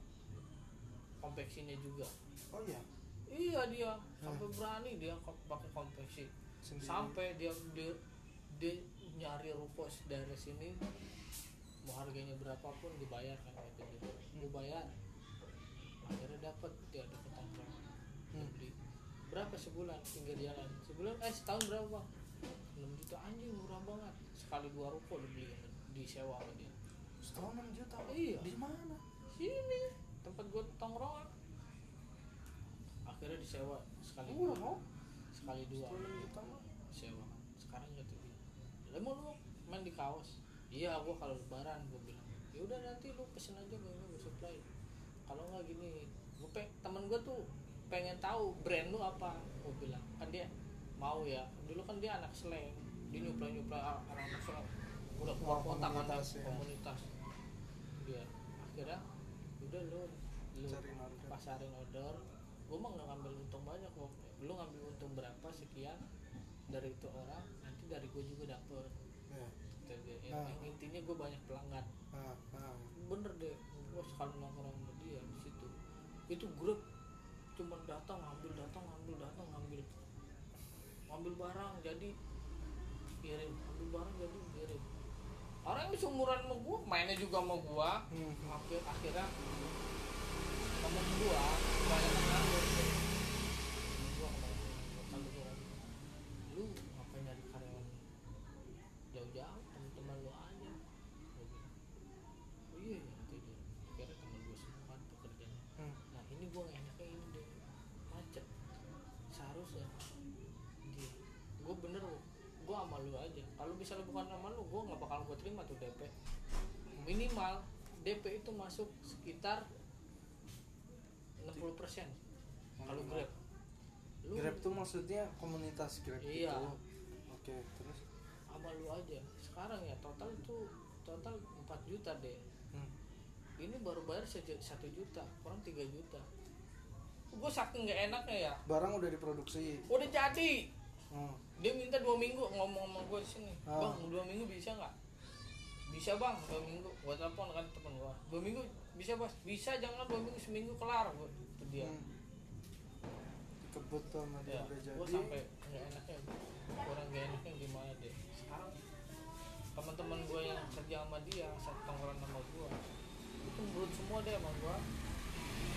konveksinya juga. Oh iya? Iya dia. Sampai berani dia pakai konveksi. Sendiri. sampai dia dia dia nyari ruko dari sini mau harganya berapapun dibayar kan gitu gitu gue bayar. Akhirnya dapat dia ketangkang dia Hmm. beli. Berapa sebulan pinggir jalan? Sebulan? Eh setahun berapa bang 6 juta anjing murah banget. Sekali dua ruko dibeli disewa sama dia. Setahun enam juta? Iya. Di mana? Sini tempat gue tongkrongan akhirnya disewa sekali murah dua. sekali dua. Setahun juta mah. Sewa. Sekarang tuh iya. lah mau lu main di kaos? Iya gue kalau lebaran gue bilang ya udah nanti lu pesen aja gue gue supply. Kalau nggak gini gue pengen temen gue tuh pengen tahu brand lu apa gue bilang. Kan dia mau ya. Dulu kan dia anak slang. Dia nyuplai nyuplai anak anak slang. Udah keluar kota kan komunitas, ya. komunitas. Dia akhirnya udah lu lu Cariin order. pasarin order. Gue mah nggak ngambil untung banyak kok lu ngambil untung berapa sekian dari itu orang nanti dari gue juga dapet. Ya. Ah. yang intinya gue banyak pelanggan. Nah, nah. bener deh. Gue sekali nongkrong sama dia di situ. Itu grup cuma datang ngambil datang ngambil barang jadi kirim ambil barang jadi kirim orang yang seumuran sama gue mainnya juga sama gue Hmm. akhir akhirnya temen gue banyak yang tuh DP minimal DP itu masuk sekitar 60% kalau Minimal. Grab. Lu Grab tuh maksudnya komunitas Grab Iya. gitu oke terus? Sama lu aja. Sekarang ya total tuh total 4 juta deh hmm. ini baru bayar 1 juta kurang 3 juta. Gue saking nggak enaknya ya. Barang udah diproduksi. Udah jadi. Hmm. dia minta dua minggu ngomong sama gue di sini. Ah. bang dua minggu bisa nggak bisa bang dua minggu. Gue telepon kan temen gue dua minggu bisa bos. Bisa jangan dua minggu seminggu kelar gue itu dia. Hmm. dikebut tuh sama dia ya udah jadi. gue sampai nggak enaknya kurang nggak enaknya gimana deh sekarang? Teman-teman gue yang kerja sama dia satu tongkrongan sama gue itu menurut semua deh sama gue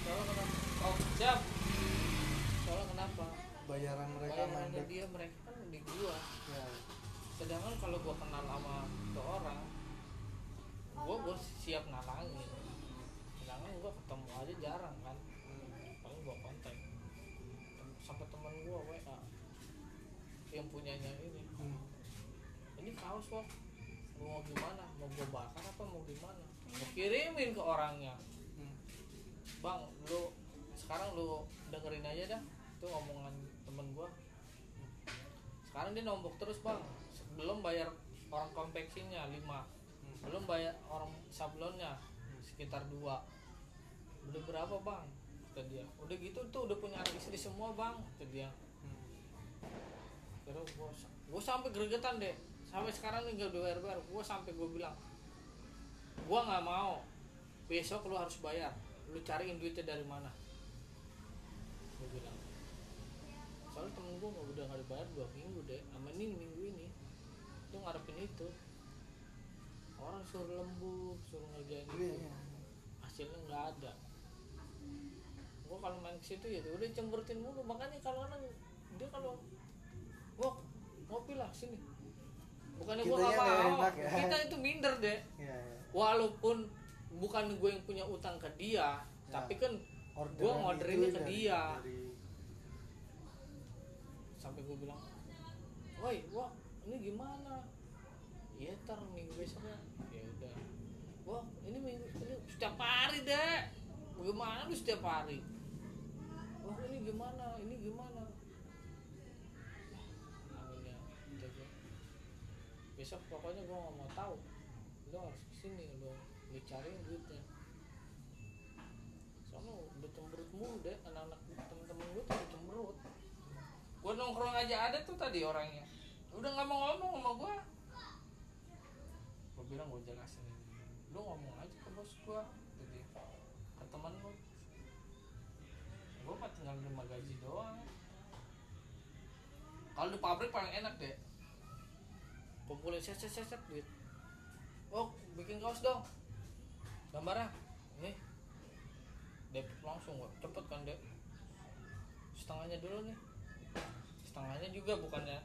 soalnya kenapa? Oh siap. Soalnya kenapa? Bayaran mereka mandek. dia mereka kan di gua. Ya. Sedangkan kalau gua kenal sama tuh orang gua gua siap nalangin sedangkan gua ketemu aja jarang kan. Paling gua kontak sampai teman gua WA yang punyanya ini. Hmm. ini kaos kok mau gimana? Mau gua bakar apa mau gimana? Gua kirimin ke orangnya. Hmm. bang lu sekarang lu dengerin aja dah. Itu omongan temen gua. Sekarang dia nombok terus bang. Belum bayar orang konveksinya 5 Hmm. Belum bayar orang sablonnya sekitar dua. Udah berapa bang? Kata dia. Udah gitu tuh udah punya anak istri semua bang kata dia. Kira gua gua sampai gregetan deh sampai sekarang nih gak bayar bayar gua sampai gua bilang gua nggak mau. Besok lu harus bayar. Lu cariin duitnya dari mana? Gua bilang. Soalnya temen nggak udah nggak dibayar dua minggu deh sama ini minggu ini. Tuh ngarepin itu orang suruh lembur suruh ngerjain Iya, itu. iya. hasilnya nggak ada. Gua kalau main ke situ ya udah cemberutin mulu. Makanya kalau orang dia kalau gua ngopi lah sini. Bukannya gua nggak mau. ya. kita itu minder deh ya, ya. walaupun bukan gue yang punya utang ke dia Ya. tapi kan gue ngorderinnya ke dari- dia. dari- sampai gue bilang woi wah ini gimana? Iya ntar minggu besoknya ya udah wah ini minggu ini setiap hari deh gimana lu setiap hari? Wah ini gimana? Ini gimana? Gua, besok pokoknya gue nggak mau tahu. Lo harus ke sini lo lo cariin duitnya. Soalnya udah cemberut mulu deh anak-anak temen-temen gue tuh cemberut. Gue nongkrong aja ada tuh tadi orangnya. Udah nggak mau ngomong sama gue gue bilang gue jelasin lu ngomong aja ke bos gue jadi ke temen lu. Gue mah tinggal terima gaji doang. Kalau di pabrik paling enak deh kumpulin set set set duit. Oh bikin kaos dong. Gambarnya. Nih. Dep langsung kok cepet kan dek? Setengahnya dulu nih. Setengahnya juga bukannya.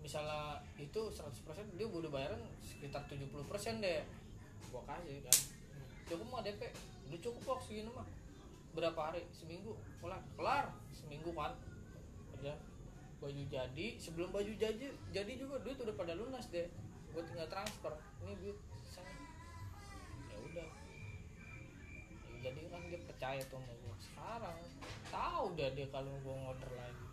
Misalnya itu 100% dia udah bayaran sekitar 70% deh gua kasih kan. Cukup mah DP udah cukup kok segini mah. Berapa hari? Seminggu. Kelar. Kelar. Seminggu kan. Kerja. Baju jadi. Sebelum baju jadi jadi juga duit udah pada lunas deh gue tinggal transfer. Ini duit saya. Ya udah. Ya, jadi kan dia percaya tuh sama gue sekarang tahu dah dia kalau gue ngorder lagi.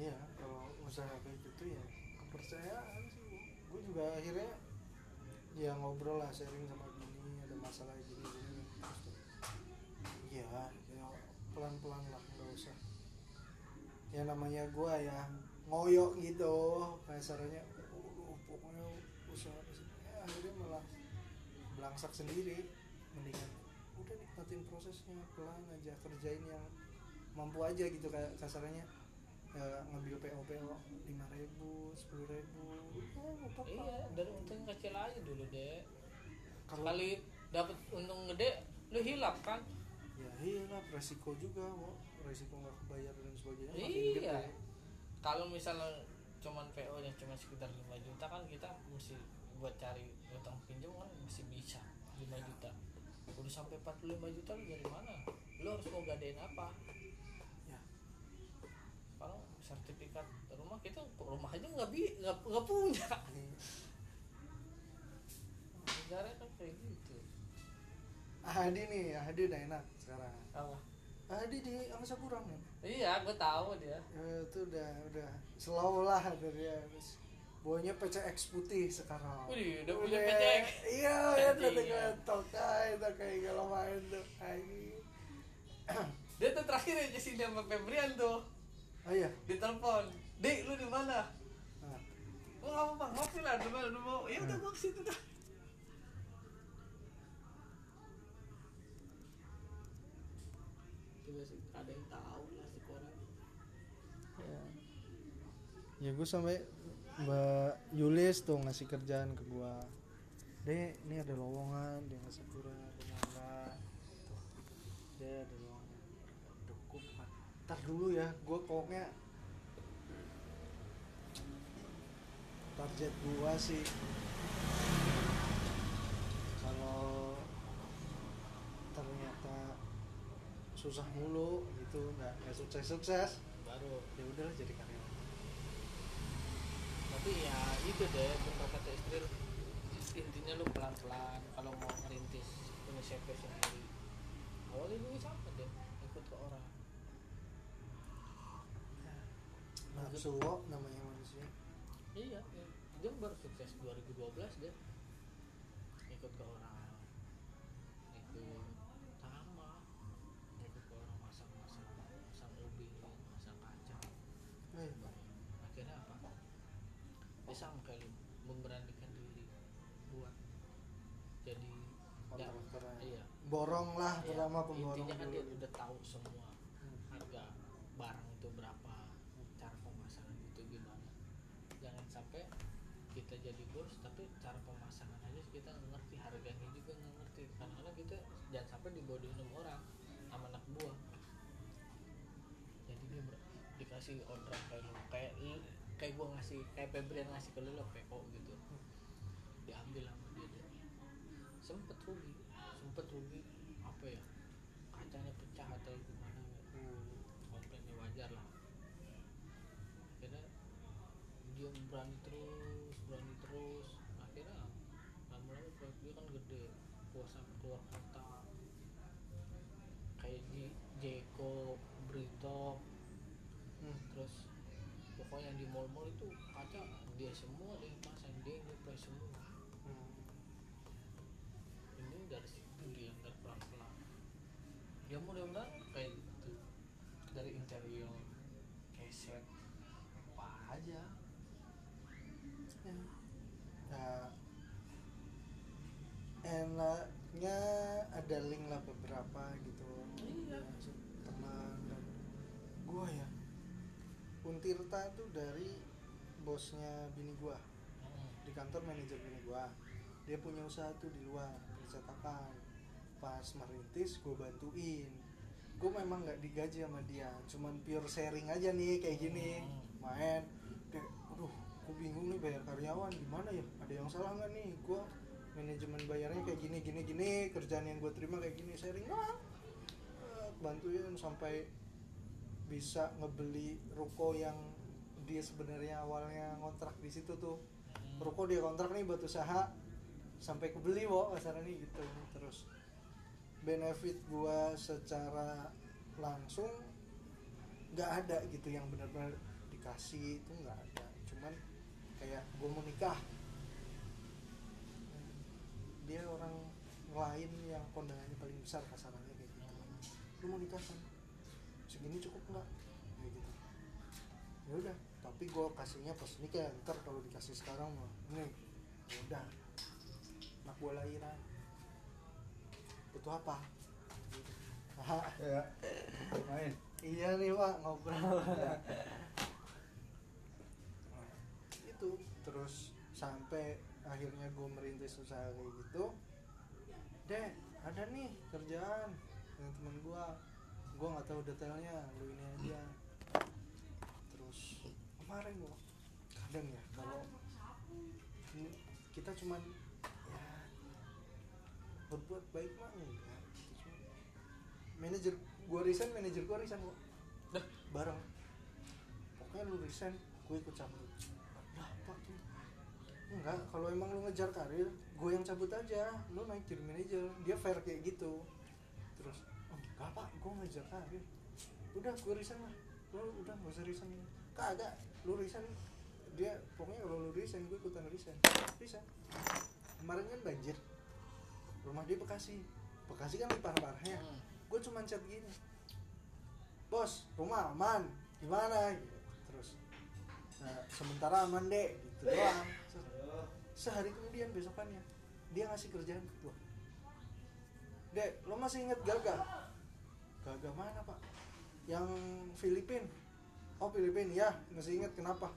Iya, kalau usaha kayak gitu ya kepercayaan sih. Gue juga akhirnya ya ngobrol lah sharing sama masalah gini gini iya ya pelan pelan lah nggak usah. Ya namanya gue ya ngoyo gitu kasarnya pokoknya usaha ya, akhirnya malah belangsak sendiri mendingan udah nikmatin prosesnya pelan aja kerjain yang mampu aja gitu kayak kasarnya ya, ngambil PO PO lima ribu sepuluh ribu iya dari untung kecil aja dulu deh kalau kali dapat untung gede lu hilap kan? Ya hilap resiko juga kok resiko nggak kebayar dan sebagainya iya. kalau misalnya cuman PO nya cuma sekitar 5 juta kan kita mesti buat cari utang pinjam kan masih bisa 5 juta. Udah sampai 45 juta lu dari mana? Lu harus mau gadein apa? Ya. Kalau sertifikat rumah kita rumah aja nggak bi nggak punya. Ini negara kan kayak gitu Adi nih Adi udah enak sekarang apa Adi di angsa kurang nih iya gue tahu dia ya, itu udah udah slow lah dari dia Terus bawanya PCX putih sekarang Wih, udah punya PCX. iya ya udah Anjing, ya. tok itu kayak kalau main tuh Anjing. dia tuh terakhir aja sih sama Febrian tuh oh iya ditelepon dek lu di mana nah, Oh nggak apa-apa, ngopi lah dulu dulu mau. Ya udah gua ke situ dah. Ada yang tahu si orang. ya. Ya gue sampai Mbak Yulis tuh ngasih kerjaan ke gua. Dek, ini ada lowongan di Angkasa Pura, rumah tuh dia ada lowongan. Bukan ntar dulu ya, gue koknya target gua sih kalau ternyata susah mulu gitu nggak nggak sukses sukses Baru. ya udahlah jadi karyawan Tapi ya itu deh, bentuk kata istri intinya lu pelan-pelan kalau mau merintis punya CV sendiri awalnya dulu sama deh ikut ke orang nafsu namanya manusia iya iya. dia baru sukses 2012 dia ikut ke orang ikut sama ikut ke orang masang-masang masang ubi masang kaca eh, akhirnya apa dia sama kali memberanikan diri buat jadi kontraktornya iya. Borong lah Iya, pertama pemborong intinya kan dia udah tahu semua harga barang itu berapa cara pemasangan itu gimana. Jangan sampai kita jadi bos tapi cara pemasangan aja kita nggak ngerti harganya juga nggak ngerti. Karena kita jangan sampai dibodohin sama orang sama anak buah. Jadi dia ber- dikasih order kayak kayak kayak gua ngasih kayak Febrian ngasih ke lu lah PO gitu diambil sama dia deh. sempet rugi sempet rugi apa ya kacanya pecah atau gimana Hmm. komplainnya wajar lah akhirnya dia berani terus berani terus akhirnya lama-lama proyek dia kan gede puasa keluar kota kayak di Jeko Brito Hmm. terus pokoknya di mall-mall itu kaca dia semua dia yang pasang dia yang nyuplai semua Hmm. ini dari situ dia nggak pelan-pelan ya mudah-mudahan kayak gitu dari interior keset apa aja Nah, enaknya ada link lah beberapa gitu. Iya. Ya, teman dan gua ya. Untirta tuh dari bosnya bini gua. Hmm. di kantor manajer bini gua. Dia punya usaha tuh di luar percetakan pas merintis gue bantuin. Gue memang nggak digaji sama dia cuman pure sharing aja nih kayak gini. Hmm. main. Kayak aduh gue bingung nih bayar karyawan gimana ya? Ada yang salah nggak nih? Gue manajemen bayarnya kayak gini gini gini kerjaan yang gue terima kayak gini sharing lah Eh, bantuin sampai bisa ngebeli ruko yang dia sebenarnya awalnya ngontrak di situ tuh. Hmm. ruko dia kontrak nih buat usaha sampai kebeli wo kasarannya gitu. Terus benefit gua secara langsung nggak ada gitu yang benar-benar dikasih itu nggak ada. Cuman kayak gua mau nikah dia orang lain yang kondangannya paling besar kasarannya kayak gitu. Lu mau nikah kan segini cukup nggak? Kayak gitu. Ya udah tapi gue kasihnya pas nikah ntar kalau dikasih sekarang mah nih ya udah. Anak gue lahiran. Butuh apa? Gitu. Ya main iya nih pak ngobrol. Nah, itu terus sampai akhirnya gue merintis usaha kayak gitu. Deh ada nih kerjaan dengan teman gue gue nggak tahu detailnya lu ini aja. Terus kemarin gue kadang ya kalau kita cuman ya berbuat baik mah enggak. Cuman manajer gue resign manajer gue resign kok dah. Bareng. Pokoknya lu resign gue ikut cabut. tuh enggak kalau emang lu ngejar karir gue yang cabut aja. Lu naik jadi manajer dia fair kayak gitu. Terus oh, enggak pak gue ngejar karir. Udah gue resign lah. Lu udah gak usah resign. Kagak lu resign. Dia pokoknya kalau lu resign gue ikutan resign. Resign. Kemarin kan banjir. Rumah dia Bekasi. Bekasi kan di parah-parahnya Hmm. gue cuma chat gini. Bos rumah aman? Gimana? Gitu. terus nah, sementara aman deh gitu doang. Sehari kemudian besokannya dia ngasih kerjaan wah dek lo masih inget gaga? Gaga mana pak? Yang Filipin. Oh Filipin ya masih inget kenapa?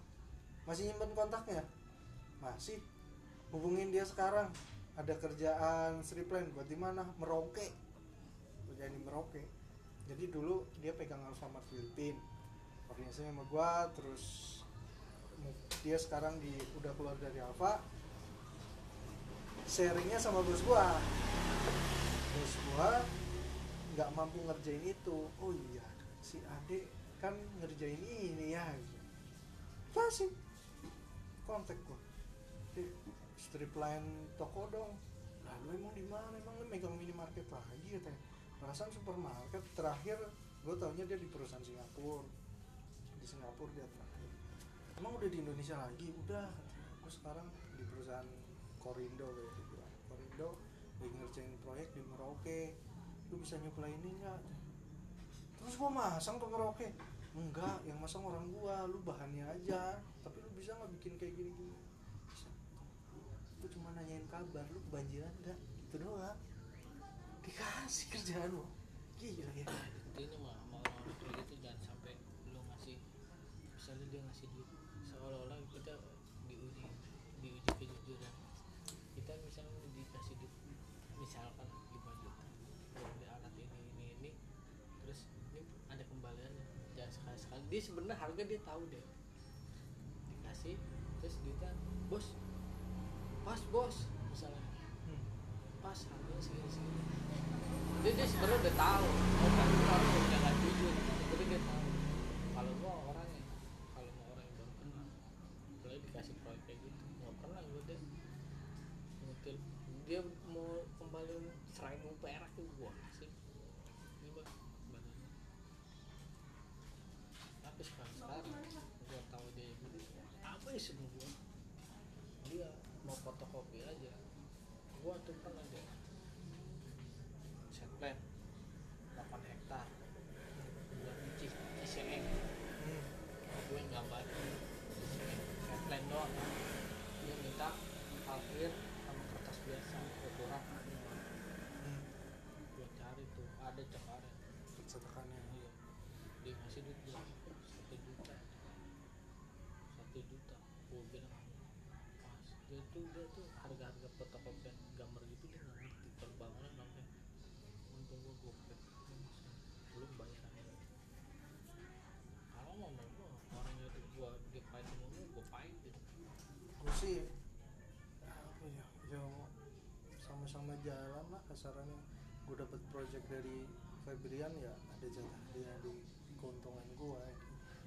Masih nyimpen kontaknya? Masih. Hubungin dia sekarang. Ada kerjaan Sriplan buat di mana? Merauke kerjaan di Merauke jadi dulu dia pegang Alfamart Filipin. Koordinasi sama gua terus dia sekarang di udah keluar dari Alfa sharingnya sama bos gua. Bos gua nggak mampu ngerjain itu. Oh iya si Ade kan ngerjain ini ya gitu. kasih kontak gua. Di strip line toko dong. Lalu emang di mana? Emang lu megang minimarket lagi katanya perasaan supermarket terakhir gue taunya dia di perusahaan Singapura. Di Singapura dia terakhir. Emang udah di Indonesia lagi? Udah gue sekarang di perusahaan Korindo kayak gitu. Korindo lagi ngerjain proyek di Merauke. Lu bisa nyuplai ini enggak terus gua masang tuh Merauke. Enggak yang masang orang gua. Lu bahannya aja. Tapi lu bisa nggak bikin kayak gini gini bisa. Itu cuma nanyain kabar lu kebanjiran enggak itu doang. Dikasih kerjaan lo gila ya. Intinya mah bos. Pas bos. Misalnya pas harganya segini segini. Dia dia sebenarnya udah tahu oh kan itu orang udah nggak jujur sebenarnya dia tahu kalau gua orangnya kalau mau orang yang baru kenal boleh dikasih proyek kayak gitu nggak pernah gue deh ngutil dia mau kembali seribu perak tuh gua kasih ini bang badannya tapi sekarang sekarang gua tahu dia gitu apa ya semua gua dia mau fotokopi aja gua tuh pernah deh set plan 8 hektar buat di Ciseeng Hmm. gue gambar set plan doang dia minta akhir sama kertas biasa gue kurang Hmm. gue cari tuh ada cekaran Cetakannya. iya dia ngasih duit gue satu juta satu juta gue bilang pas dia tuh dia tuh harga harga fotokopian gambar gitu dia nggak ngerti. Kalau bangunan namanya untung gue gopek belum bayaran kalau mau mau orang itu gue dia pahit sama gue gue pahit gitu. Sih apa ya ya sama-sama jalan lah kasarannya. Gue dapet project dari Febrian ya ada jatah dia di keuntungan gue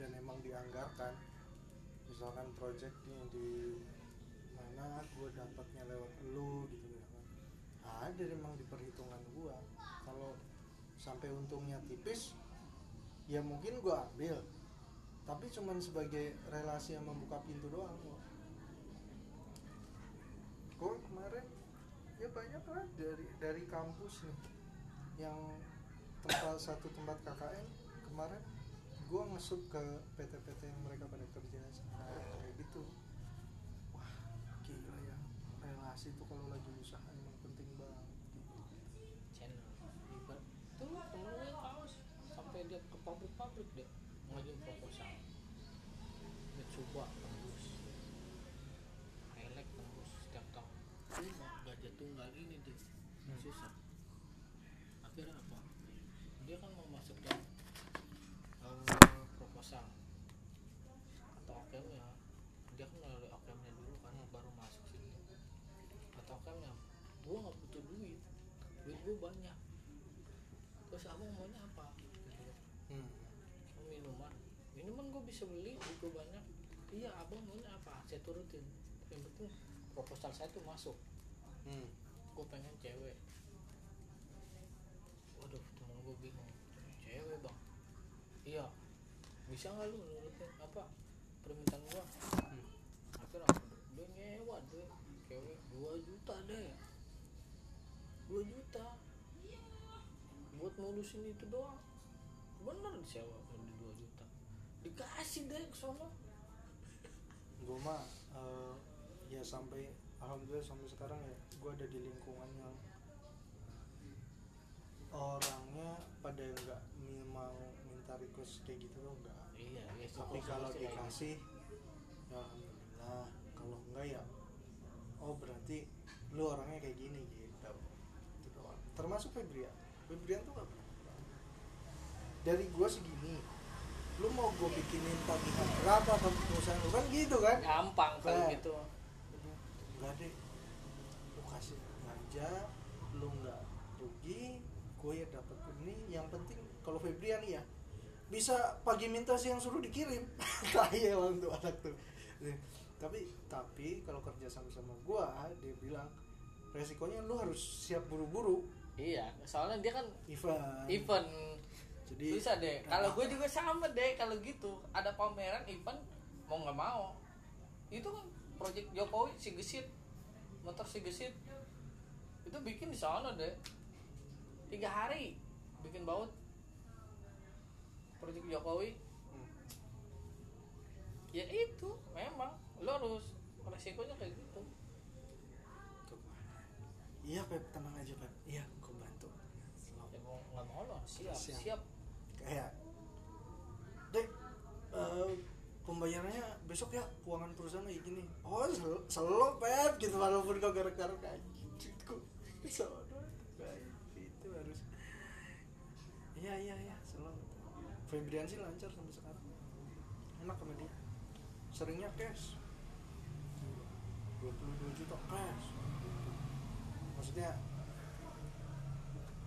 dan emang dianggarkan. Misalkan projectnya di mana gue dapatnya lewat lu gitu ya kan? Ada emang di perhitungan gue kalau sampai untungnya tipis ya mungkin gue ambil. Tapi cuman sebagai relasi yang membuka pintu doang kok gue kemarin ya banyak lah dari dari kampus nih. Yang tempat satu tempat KKN kemarin gue ngesup ke PT-PT yang mereka pada kerja. sana relasi tuh kalau lagi usaha emang penting banget gitu. channel Ibarat- tuh temen gue kaos. Sampai dia ke pabrik-pabrik deh. Ngajuin proposal. Mitsuba tembus. Hilek tembus setiap tahun. Cuma gajah tunggal ini deh. Hmm. susah. Akhirnya apa dia kan mau masuk dalam eh, proposal atau OKM-nya dia kan melalui OKM-nya dulu kan baru masuk situ OKM-nya gua nggak butuh duit duit gua banyak. Terus abang maunya apa? Gitu. hmm. "Oh, minuman. Minuman gue bisa beli duit gue banyak. Iya abang maunya apa? Saya turutin. Yang penting proposal saya tuh masuk. Hmm. gue pengen cewek. Waduh temen gue bingung. Cewek bang? Iya. Bisa nggak lu nurutin apa permintaan gua? Hmm. akhirnya cewek 2 juta deh. 2 juta. Buat ngurusin itu doang. Bener disewa di 2 juta. Dikasih deh ke sono. Gue mah eh, ya sampai alhamdulillah sampai sekarang ya gue ada di lingkungan yang orangnya pada nggak mi- mau minta request kayak gitu loh enggak iya iya tapi kalau gitu. dikasih ya alhamdulillah. Kalau enggak ya oh berarti lu orangnya kayak gini gitu. Itu doang. Termasuk Febrian. Febrian tuh nggak pernah dari gua segini lu mau gue bikinin tagihan berapa ke perusahaan lu? Kan gitu kan? Gampang kalau Nah. gitu. Enggak deh. Lu kasih aja lu nggak rugi gue ya dapat ini. Yang penting kalau Febrian ya bisa pagi minta siang suruh dikirim. Kaya emang tuh anak tuh tapi tapi kalau kerja sama sama gua dia bilang resikonya lu harus siap buru-buru. Iya soalnya dia kan event event jadi bisa deh. kalau gue juga sama deh kalau gitu. Ada pameran event mau nggak mau. Itu kan project Jokowi si gesit motor si gesit. Itu bikin di sana deh. Tiga hari bikin baut. Project Jokowi. Hmm. ya itu memang lo harus resikonya kayak gitu. Iya Pep tenang aja Pep. Iya gue bantu. Selalu. ya mau nggak mau lo siap Siap. siap, kayak dek eh, pembayarannya besok ya keuangan perusahaan kayak gini. Oh sel selo pep gitu walaupun kau gara-gara kayak gitu itu harus. Iya iya iya selo. Febrian sih lancar sampai sekarang. Enak sama dia. Seringnya cash 22 juta cash. Maksudnya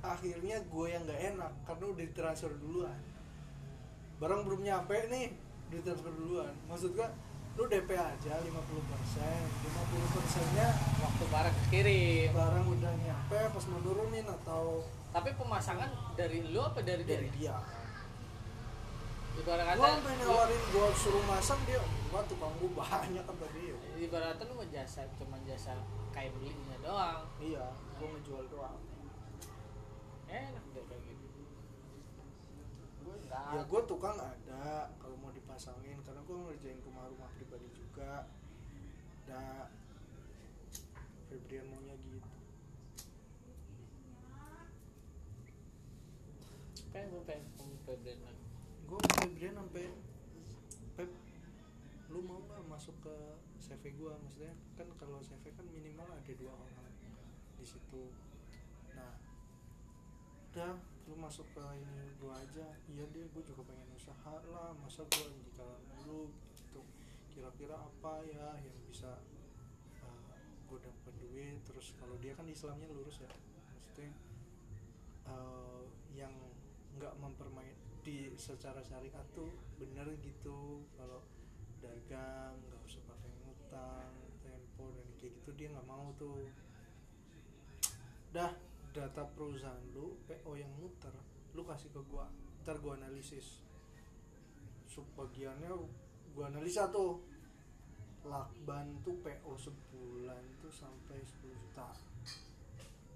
akhirnya gue yang nggak enak karena udah ditransfer duluan. Barang belum nyampe nih ditransfer duluan. Maksud gue lu DP aja 50% 50 persennya waktu barang kirim. barang udah nyampe pas mau nurunin atau tapi pemasangan dari lu apa dari dari dia? dia. Ibarat gua kata lu- nawarin gua suruh masang dia enggak tukang gua banyak kata dia ibaratnya lu ngejasa cuma jasa kayak belinya doang. Iya gua ngejual doang. Enak deh kayak gitu. Gue ya gue tukang ada kalau mau dipasangin karena gue ngerjain rumah-rumah pribadi juga. Ada Febrian maunya gitu. Pengen gue pengen pengen Febrian lagi. Gue Febrian sampai Pep lu mau nggak masuk ke CV gue maksudnya kan kalau CV kan minimal ada dua orang di situ. Nah udah lu masuk ke ini gua aja. Iya deh gue juga pengen usaha lah. Masa gue jika lu gitu. Kira-kira apa ya yang bisa gue dapat duit? Terus kalau dia kan Islamnya lurus ya. Maksudnya eh, yang nggak mempermain di secara syariat tuh bener gitu. Kalau dagang ngutang tempo dan kayak gitu dia nggak mau tuh. Dah data perusahaan lu PO yang muter lu kasih ke gua ntar gua analisis. Subbagiannya gua analisa tuh. Lakban tuh PO sebulan tuh sampai 10 juta.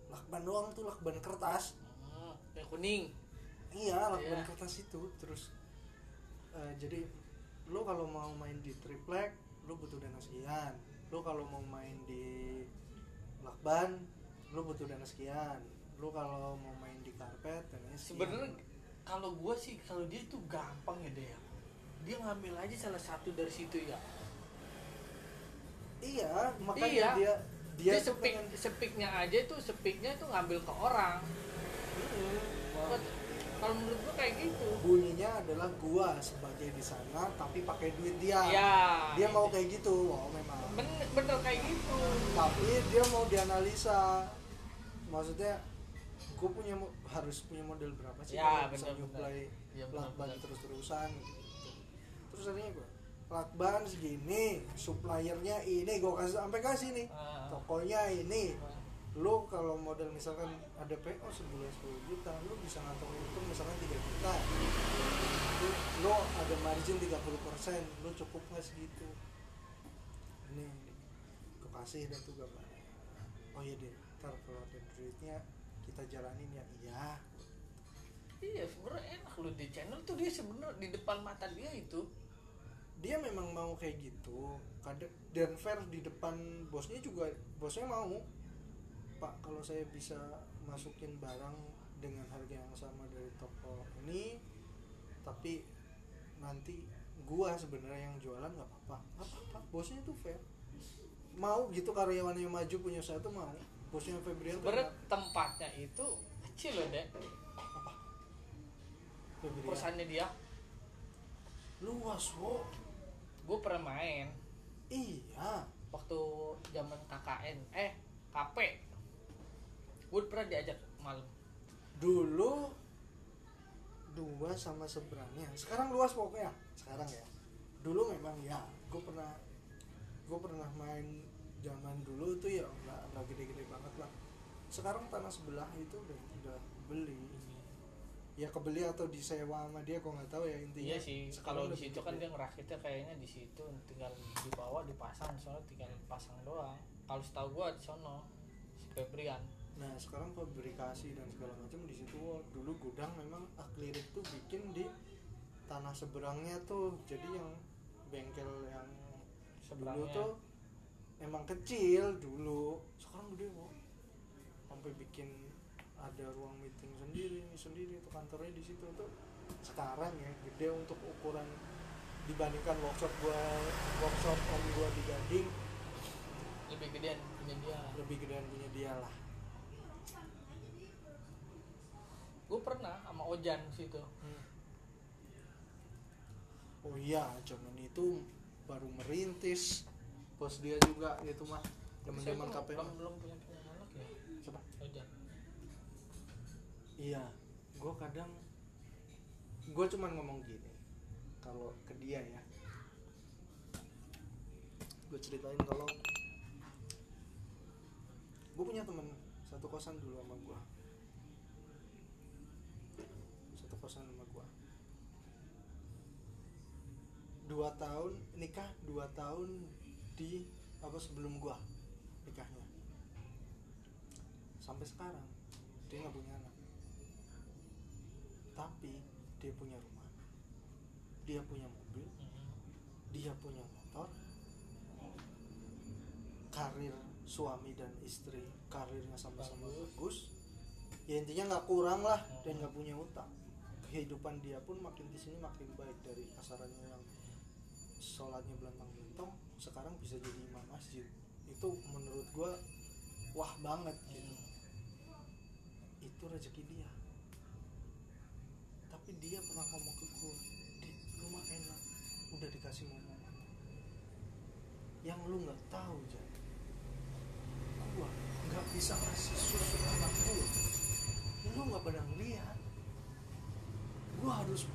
Lakban doang tuh lakban kertas. Hmm, yang kuning. Iya lakban Iya. kertas itu terus eh, jadi lo kalau mau main di triplek lo butuh dana sekian lo kalau mau main di lakban lo butuh dana sekian lo kalau mau main di karpet sekian. sebenarnya kalau gue sih kalau dia tuh gampang ya deh dia ngambil aja salah satu dari situ ya iya makanya Iya. dia dia, dia, tuh sepik sepiknya aja itu sepiknya itu ngambil ke orang Mm, wah. Kalau menurut gue kayak gitu. Bunyinya adalah gua sebagai di sana tapi pakai duit dia. Ya dia mau kayak gitu wow memang. Bener, bener kayak gitu. Tapi dia mau dianalisa. Maksudnya gue punya harus punya model berapa sih Ya, bisa nyuplai. Ya, lakban terus terusan gitu. terus akhirnya gue lakban segini suppliernya ini gue kasih sampai kasih nih. Ah. tokonya ini lo kalau model misalkan ada PO sebulan 10 juta lo bisa ngantongin untung misalkan 3 juta. Lo, lo ada margin 30 persen lo cukup nggak segitu? Ini gue kasih dan tuh gambar oh iya deh ntar kalau ada duitnya kita jalanin ya. Iya. Iya sebenarnya enak lu di channel tuh dia sebenarnya di depan mata dia itu. Dia memang mau kayak gitu. Kadang dan fair di depan bosnya juga bosnya mau pak kalau saya bisa masukin barang dengan harga yang sama dari toko ini tapi nanti gua sebenarnya yang jualan nggak apa-apa. Apa-apa bosnya tuh fair. Mau gitu karyawannya maju punya usaha tuh mau. Bosnya Febrian sebenarnya nggak- tempatnya itu kecil loh dek. Apa Febrian. Kosannya dia. Luas wo. Gue pernah main. Iya. Waktu zaman KKN eh KP gue pernah diajak malam. Dulu dua sama seberangnya. Sekarang luas pokoknya. Sekarang ya. Dulu memang ya gue pernah gue pernah main zaman dulu tuh ya nggak nggak gede-gede banget lah. Sekarang tanah sebelah itu udah udah beli. Ya kebeli atau disewa sama dia kok nggak tahu ya intinya. Iya sih kalau di situ kan dia ngerakitnya kayaknya di situ tinggal dibawa dipasang soalnya tinggal pasang doang. Kalau setahu gue di sono si Febrian Nah sekarang fabrikasi dan segala macam di situ dulu gudang memang aklirik tuh bikin di tanah seberangnya tuh. Jadi yang bengkel yang dulu Seberangnya. tuh emang kecil dulu. Sekarang gede kok sampai bikin ada ruang meeting sendiri sendiri tuh kantornya di situ tuh. Sekarang ya gede untuk ukuran dibandingkan workshop gua workshop om gua di Gading. Lebih gedean punya dia lebih gedean punya dia lah gue pernah sama Ojan situ Hmm. Oh iya, zaman itu baru merintis. Bos dia juga itu mah zaman-zaman Saya KPM. belum belum punya punya anak ya Siapa? Ojan Iya, gue kadang gue cuman ngomong gini kalau ke dia ya. Gue ceritain kalau gue punya temen satu kosan dulu sama gue. Kosan sama gue. Dua tahun nikah dua tahun di apa sebelum gua nikahnya. Sampai sekarang dia nggak punya anak. Tapi dia punya rumah. Dia punya mobil. Dia punya motor. Karir suami dan istri karirnya sama-sama Bagus. bagus. Ya intinya nggak kurang lah dan nggak punya utang kehidupan dia pun makin di sini makin baik dari kasarannya yang sholatnya belantang belentong sekarang bisa jadi imam masjid. Itu menurut gua wah banget gitu. Itu rezeki dia. Tapi dia pernah ngomong ke gue di rumah enak udah dikasih momongan yang lu nggak tahu jadi gua nggak bisa ngasih sus semua harus